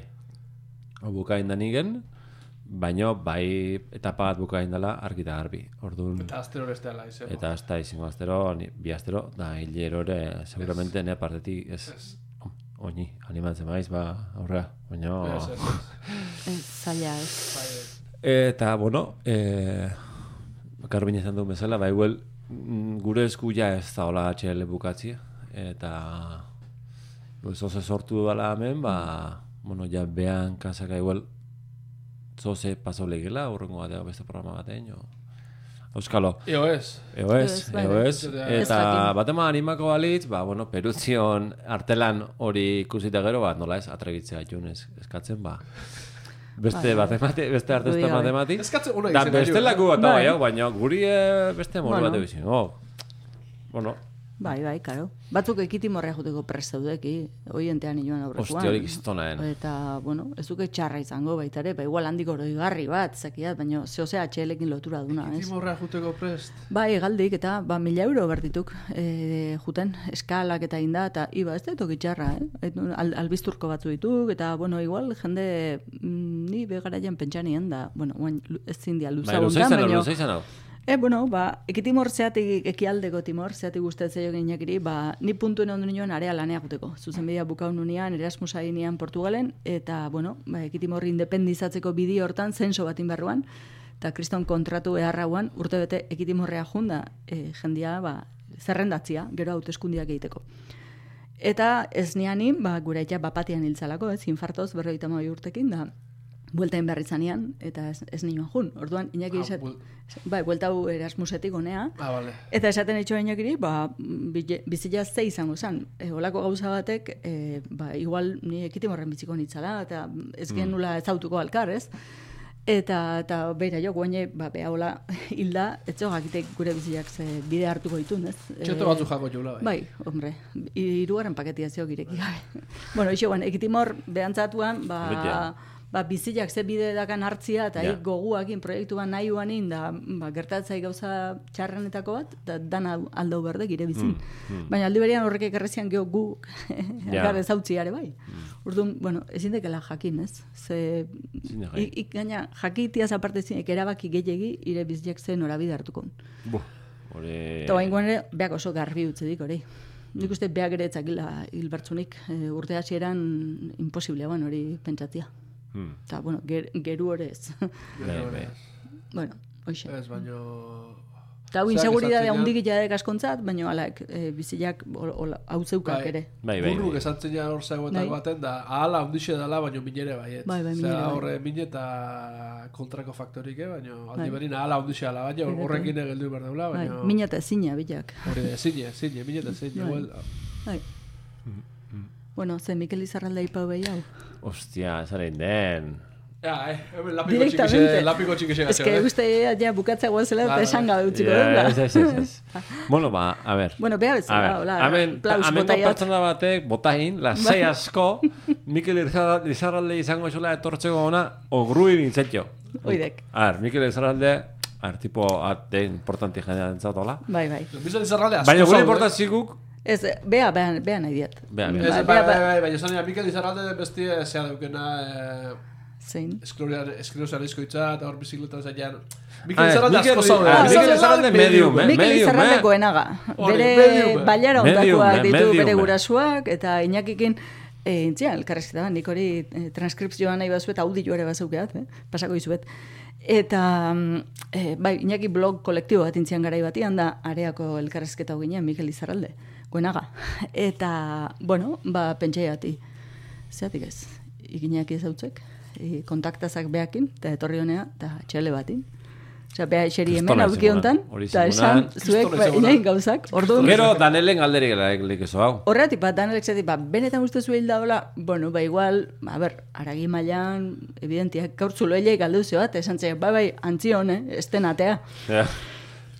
bukain da nigen, baino bai etapa bat bukain dela argi eta garbi. Orduan, Eta astero beste ala izan. Eta ez da izango astero, ni, bi astero, da hilero ere, seguramente ne partetik ez, oini, animatzen maiz, ba, aurrera, baina... Ez, ez, ez. Ez, zaila ez. Eta, bueno, e, Karbin izan duen bezala, ba, igual, mm, gure esku ja ez da hola HL bukatzi, eta pues, oso sortu dela hemen, ba, bueno, ja behan kasaka igual, zoze paso legela, urrengo batean beste programa batean, jo. Euskalo, Io ez. Eo ez, eo ez. Ez Eta jakin. batema animako balitz, ba, bueno, perutzion artelan hori ikusita gero, ba, nola ez, atregitzea junez eskatzen, ba. Beste Bai, batemati, beste artista bai. matemati. Eskatzen ona Da, izena beste laku bat Bai. bai, baina guri eh, beste modu bat egizin. Oh. Bueno, Bai, bai, karo. Batzuk ekitimorrea juteko prest zaudeki, oientean inoan aurrekoan. Hostia, hori kristonaen. Eta, bueno, ez duke txarra izango baita ere, ba, igual handik oroigarri bat, zakiat, baina zehose HL-ekin lotura duna, ez? Timorra juteko prest. Bai, galdik, eta ba, mila euro bertituk e, juten, eskalak eta inda, eta iba, ez da toki txarra, eh? Et, Al, albizturko batzu dituk, eta, bueno, igual, jende, mm, ni begaraien pentsanien da, bueno, lu- ez zindia luza bai, luza gontan, izan hau, baina... E, bueno, ba, ekitimor zeatik, ekialdeko timor, zeatik gustatzen jo inakiri, ba, ni puntuen ondu nioen area lanea guteko. Zuzenbidea bukaun nunean, Erasmusa eginean Portugalen, eta, bueno, ba, ekitimor independizatzeko bidi hortan, zenso batin barruan, eta kriston kontratu beharrauan, urte bete ekitimorrea junda, e, jendia, ba, zerrendatzia, gero hauteskundiak egiteko. Eta ez nianin, ba, gure aita bapatian hiltzalako, ez, infartoz berroita urtekin, da, bueltain berri zanean, eta ez, ez nioan jun. Orduan, inaki Ah, izat, bai, buelta hau Erasmusetik honea, Ah, vale. Eta esaten etxo inakiri, ba, bizila ze izango zen. E, olako gauza batek, e, ba, igual ni ekitimorren biziko nitzala, eta ez genula ezautuko alkar, ez? Eta, eta beira jo, guaine, ba, beha hola hilda, ez zo jakitek gure bizilak ze bide hartuko ditun, ez? Txoto batzu jango jula, bai. Bai, hombre, irugarren paketia zeo gireki gabe. bueno, iso, ekitimor behantzatuan, ba, Bete. Ba, bizilak ze bide dakan hartzia, eta yeah. goguakin proiektu bat nahi uanin, da, ba, gertatzai gauza txarrenetako bat, da dana aldau berde gire bizin. Baina aldi berean horrek ekarrezian geho gu, Ja. gara ezautziare bai. Orduan, bueno, ezin dekela jakin, ez? Ze, Ezin da jakin. i- ik, gaina, jakitiaz aparte zinek erabaki gehiegi, ire bizilak zen norabide hartuko. Buh, hori... Eta bain ere, beak oso garbi utzi dik hori. Nik uste beak ere etzakila hilbertzunik e, urte hasieran imposiblea hori pentsatzia. Hmm. Eta, bueno, ger, geru ez. Bai, bai. bueno, hoxe. Ez, baino... Eta hau Zeak inseguridade esatzen handik jadek askontzat, baina alak, e, bizilak hol- hol- hau zeukak Bai. ere. Bai, bai, Burruk bai. esatzen ja hor zegoetan Bai. baten da, ahala handixe dela, baina minere. Bai, bai, Osea, minere bai. horre mine eta kontrako faktorik, eh? baina aldi Bai. berin ahala handixe dela, baina Bai, horrekin egeldu behar deula, Bai, baina... mina eta ezina bilak. Hori da, zine, zine, mine eta zine, Bai. igual... Bai. Bueno, ze Mikel Izarralde ipau behi hau. Ostia, zaren den. Ja, eh, lapiko Directamente. txikixe, lapiko txikixe Ez que eh? uste ja bukatzea guazela eta Bai, esan gabe utziko Ja, dela. ez, ez, ez, ez. bueno, ba, a ver. Bueno, beha A bezala, ver, hola, hemen, plaus hemen botaiat. pertsona batek, botain, lasai asko, Mikel Lizarralde izango esula etortzeko ona, ogruin intzetio. Oidek. A ver, Mikel Lizarralde, a ver, tipo, ate importanti jendea entzat, hola. Bai, bai. Bizan izarralde asko Baina gure zaude. importatzikuk, Ez, bea, bea, bea nahi diat. Bea, Ez, bea. bai, Bai, bai, bai. bai, baina esan Mikel Izarralde bestie zea daukena eh, Zein. esklerosa izkoitza eta hor bizikletan zailan. Ah, Mikel Izarralde asko zaude. ah, Mikel Izarralde medium, eh? Mikel Izarralde eh? goenaga. Bere eh? bailara ondakoak eh, ditu bere eh. gurasuak, eta inakikin E, intzia, elkarrezketa, nik hori e, transkripzioa nahi bazuet, audio ere bazaukeat, eh? pasako izuet. Eta, mm, e, bai, inaki blog kolektibo bat intzian garai batian da, areako elkarrezketa hau ginen, Mikel Izarralde, goenaga. Eta, bueno, ba, pentsaiati, zeatik ez, ikinak ez hautzek, kontaktazak beakin, eta etorri honea, eta txele batin. Osea, beha eseri hemen aurki hontan, eta esan, zuek, ba, inain gauzak, orduan, Gero, Danelen galderi gela ezo hau. Horretik, bat, Daniel esatik, ba, benetan uste zuhil da hola, bueno, ba, igual, a ber, aragi mailan, evidentiak, gaur zulo hilei galdu zio bat, esan txek, bai, bai, antzion, eh, esten atea. Ja.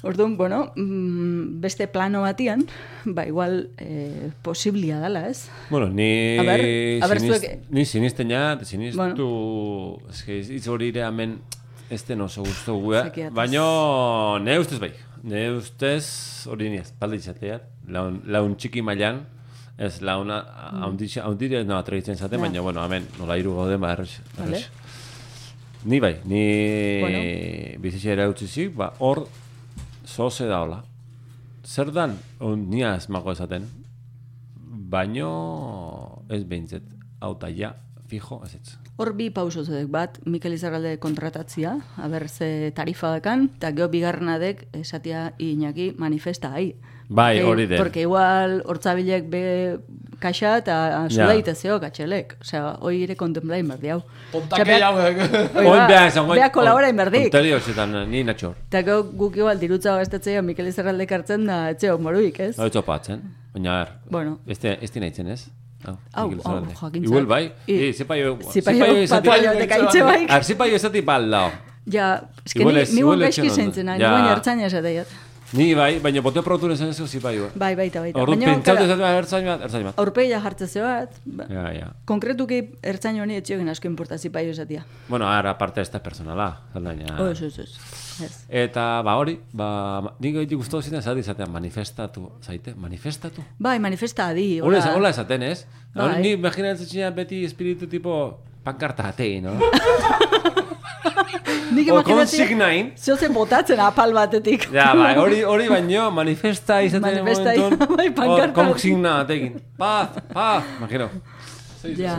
Orduan, bueno, mm, beste plano batian, ba, igual, eh, posiblia dala, ez? Bueno, ni, A ber, a ber, siniz- zuek- ni sinisten ja, sinistu, Bueno. es que hitz hori ere hemen este oso gustu gue, baino ne ustez bai. Ne ustez hori ni espaldi izatea, laun, laun txiki mailan, ez launa haundire no atreitzen zate, baina bueno, hemen nola hiru gaude ba erres. Vale. Ni bai, ni Bueno. bizitxera utzi zik, ba hor zoze da hola. Zer dan, nia ez mago esaten, baino ez behintzet, auta ja, fijo, ez ez. Hor bi pauso zedek bat, Mikel Izarralde kontratatzia, haber ze tarifa dekan, eta geho bigarrenadek esatia inaki manifesta hai. Bai, Eh, hori den. Porque igual hortzabilek be kaxa eta zudaite zeo katxelek. Osea, hoi ere kontemplain berdi hau. Tontake hauek. Hoi Oin ba, beha esan, beha kolabora inberdik. Onterio zetan, ni natxor. Eta gau guk igual dirutza gastatzea Mikel Izarralde kartzen da etxeo moruik, ez? Hau etxopatzen, baina er, Bueno. este, este nahitzen ez? Hau, Hau, hau, jakintzak. Igual bai, I- e, zipaio, Zipaio patroiotek aitze baik. Ar, zipaio esati bal dao. Ja, eske ni, zeintzen, nahi, Ja. ni guen ertzaina esateiat. Ni bai, baina bote protu nesan ez zipaio. Bai, baita, baita. Ordu pentsatu kara, esatu bat, ertzain bat, ertzain bat. aurpegia jartze bat, ba, Ja, ja. konkretuki ertzain honi etxiogen asko importazi paio esatia. Bueno, ara, aparte ez da personala, zeldaina. Oh, ez, ez, ez. Ez. Eta, ba, hori, ba, nik goitik guztu zinen, zati izatean, manifestatu, zaite, manifestatu? Bai, manifesta adi, Hola, hola. hola esaten, ez? Bai. Ni imaginatzen zinean beti espiritu tipo pankarta atei, no? Nik O imaginatzen, konsignain. zoze botatzen apal batetik. Ja, bai, hori, hori baino, manifesta izaten Manifesta momentuan, bai, pankarta. hor, konsigna atekin. Paz, paz, imagino. Ja,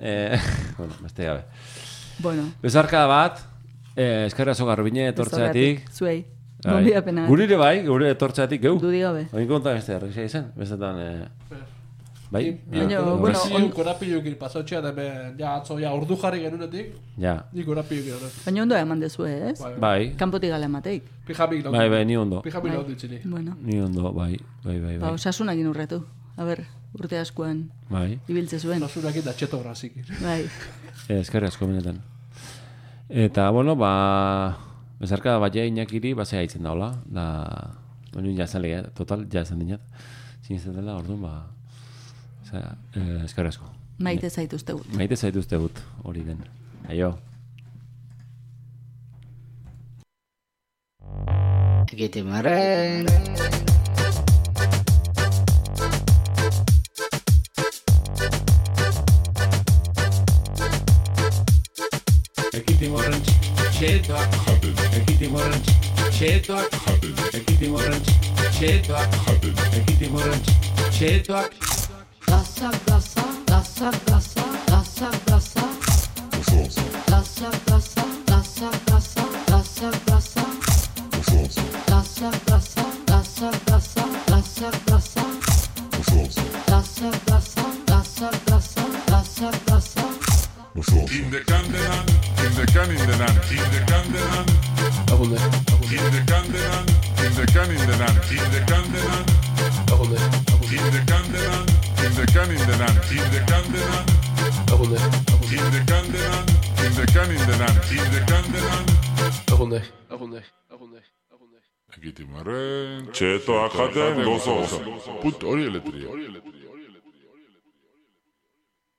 Eh, bueno, beste gabe. bueno. Bezarka bat, eh, eskerra zo garbine etortzeatik. Zuei. Bai. Gurire bai, gure etortzeatik, geu. Dudi gabe. Oin konta beste errexea izan, bestetan, eh, bai? Baina, Ja, bueno, Bueno, on- korapilukin pasotxea, da hemen, ja, atzo, ja, ordu jarri genunetik, Ja, ni korapilukin hori. Baina ondo eman dezue, ez? Bai. bai, Kanpotik gala emateik. Pijamik bai, bai, ni ondo. Pijamik Bai. laudu itzili. Bueno, Ni ondo, bai, bai, bai, ba, bai. osasunakin urretu. A ber, urte askoan Bai, ibiltze zuen. Nosurakin da txeto grazikin. Bai. eh, eskerra asko benetan. Eta, bueno, ba, bezarka bat ja inakiri, basea haitzen daula, da, bueno, ja esan lege, total, ja esan dinat, sinisten dela, orduan, ba, osea, eh, asko. Maite zaituzte gut. Maite zaituzte gut, hori den. Aio. Gitimarren. Ekitimorren txetoak Ekitimorren txetoak Ekitimorren txetoak Ekitimorren txetoak Gasa, gasa, gasa, gasa, gasa, gasa. Gasa, gasa, In the Candelan, in the Candelan, in the Candelan, in the Candelan. Indekan indenan, indekandenan, Agunde. indekandenan, indekan indenan, indekandenan, Agunde. Agunde. Agunde. Agunde. Ekitimaren, txetoak jaten gozoz. Punt hori eletria.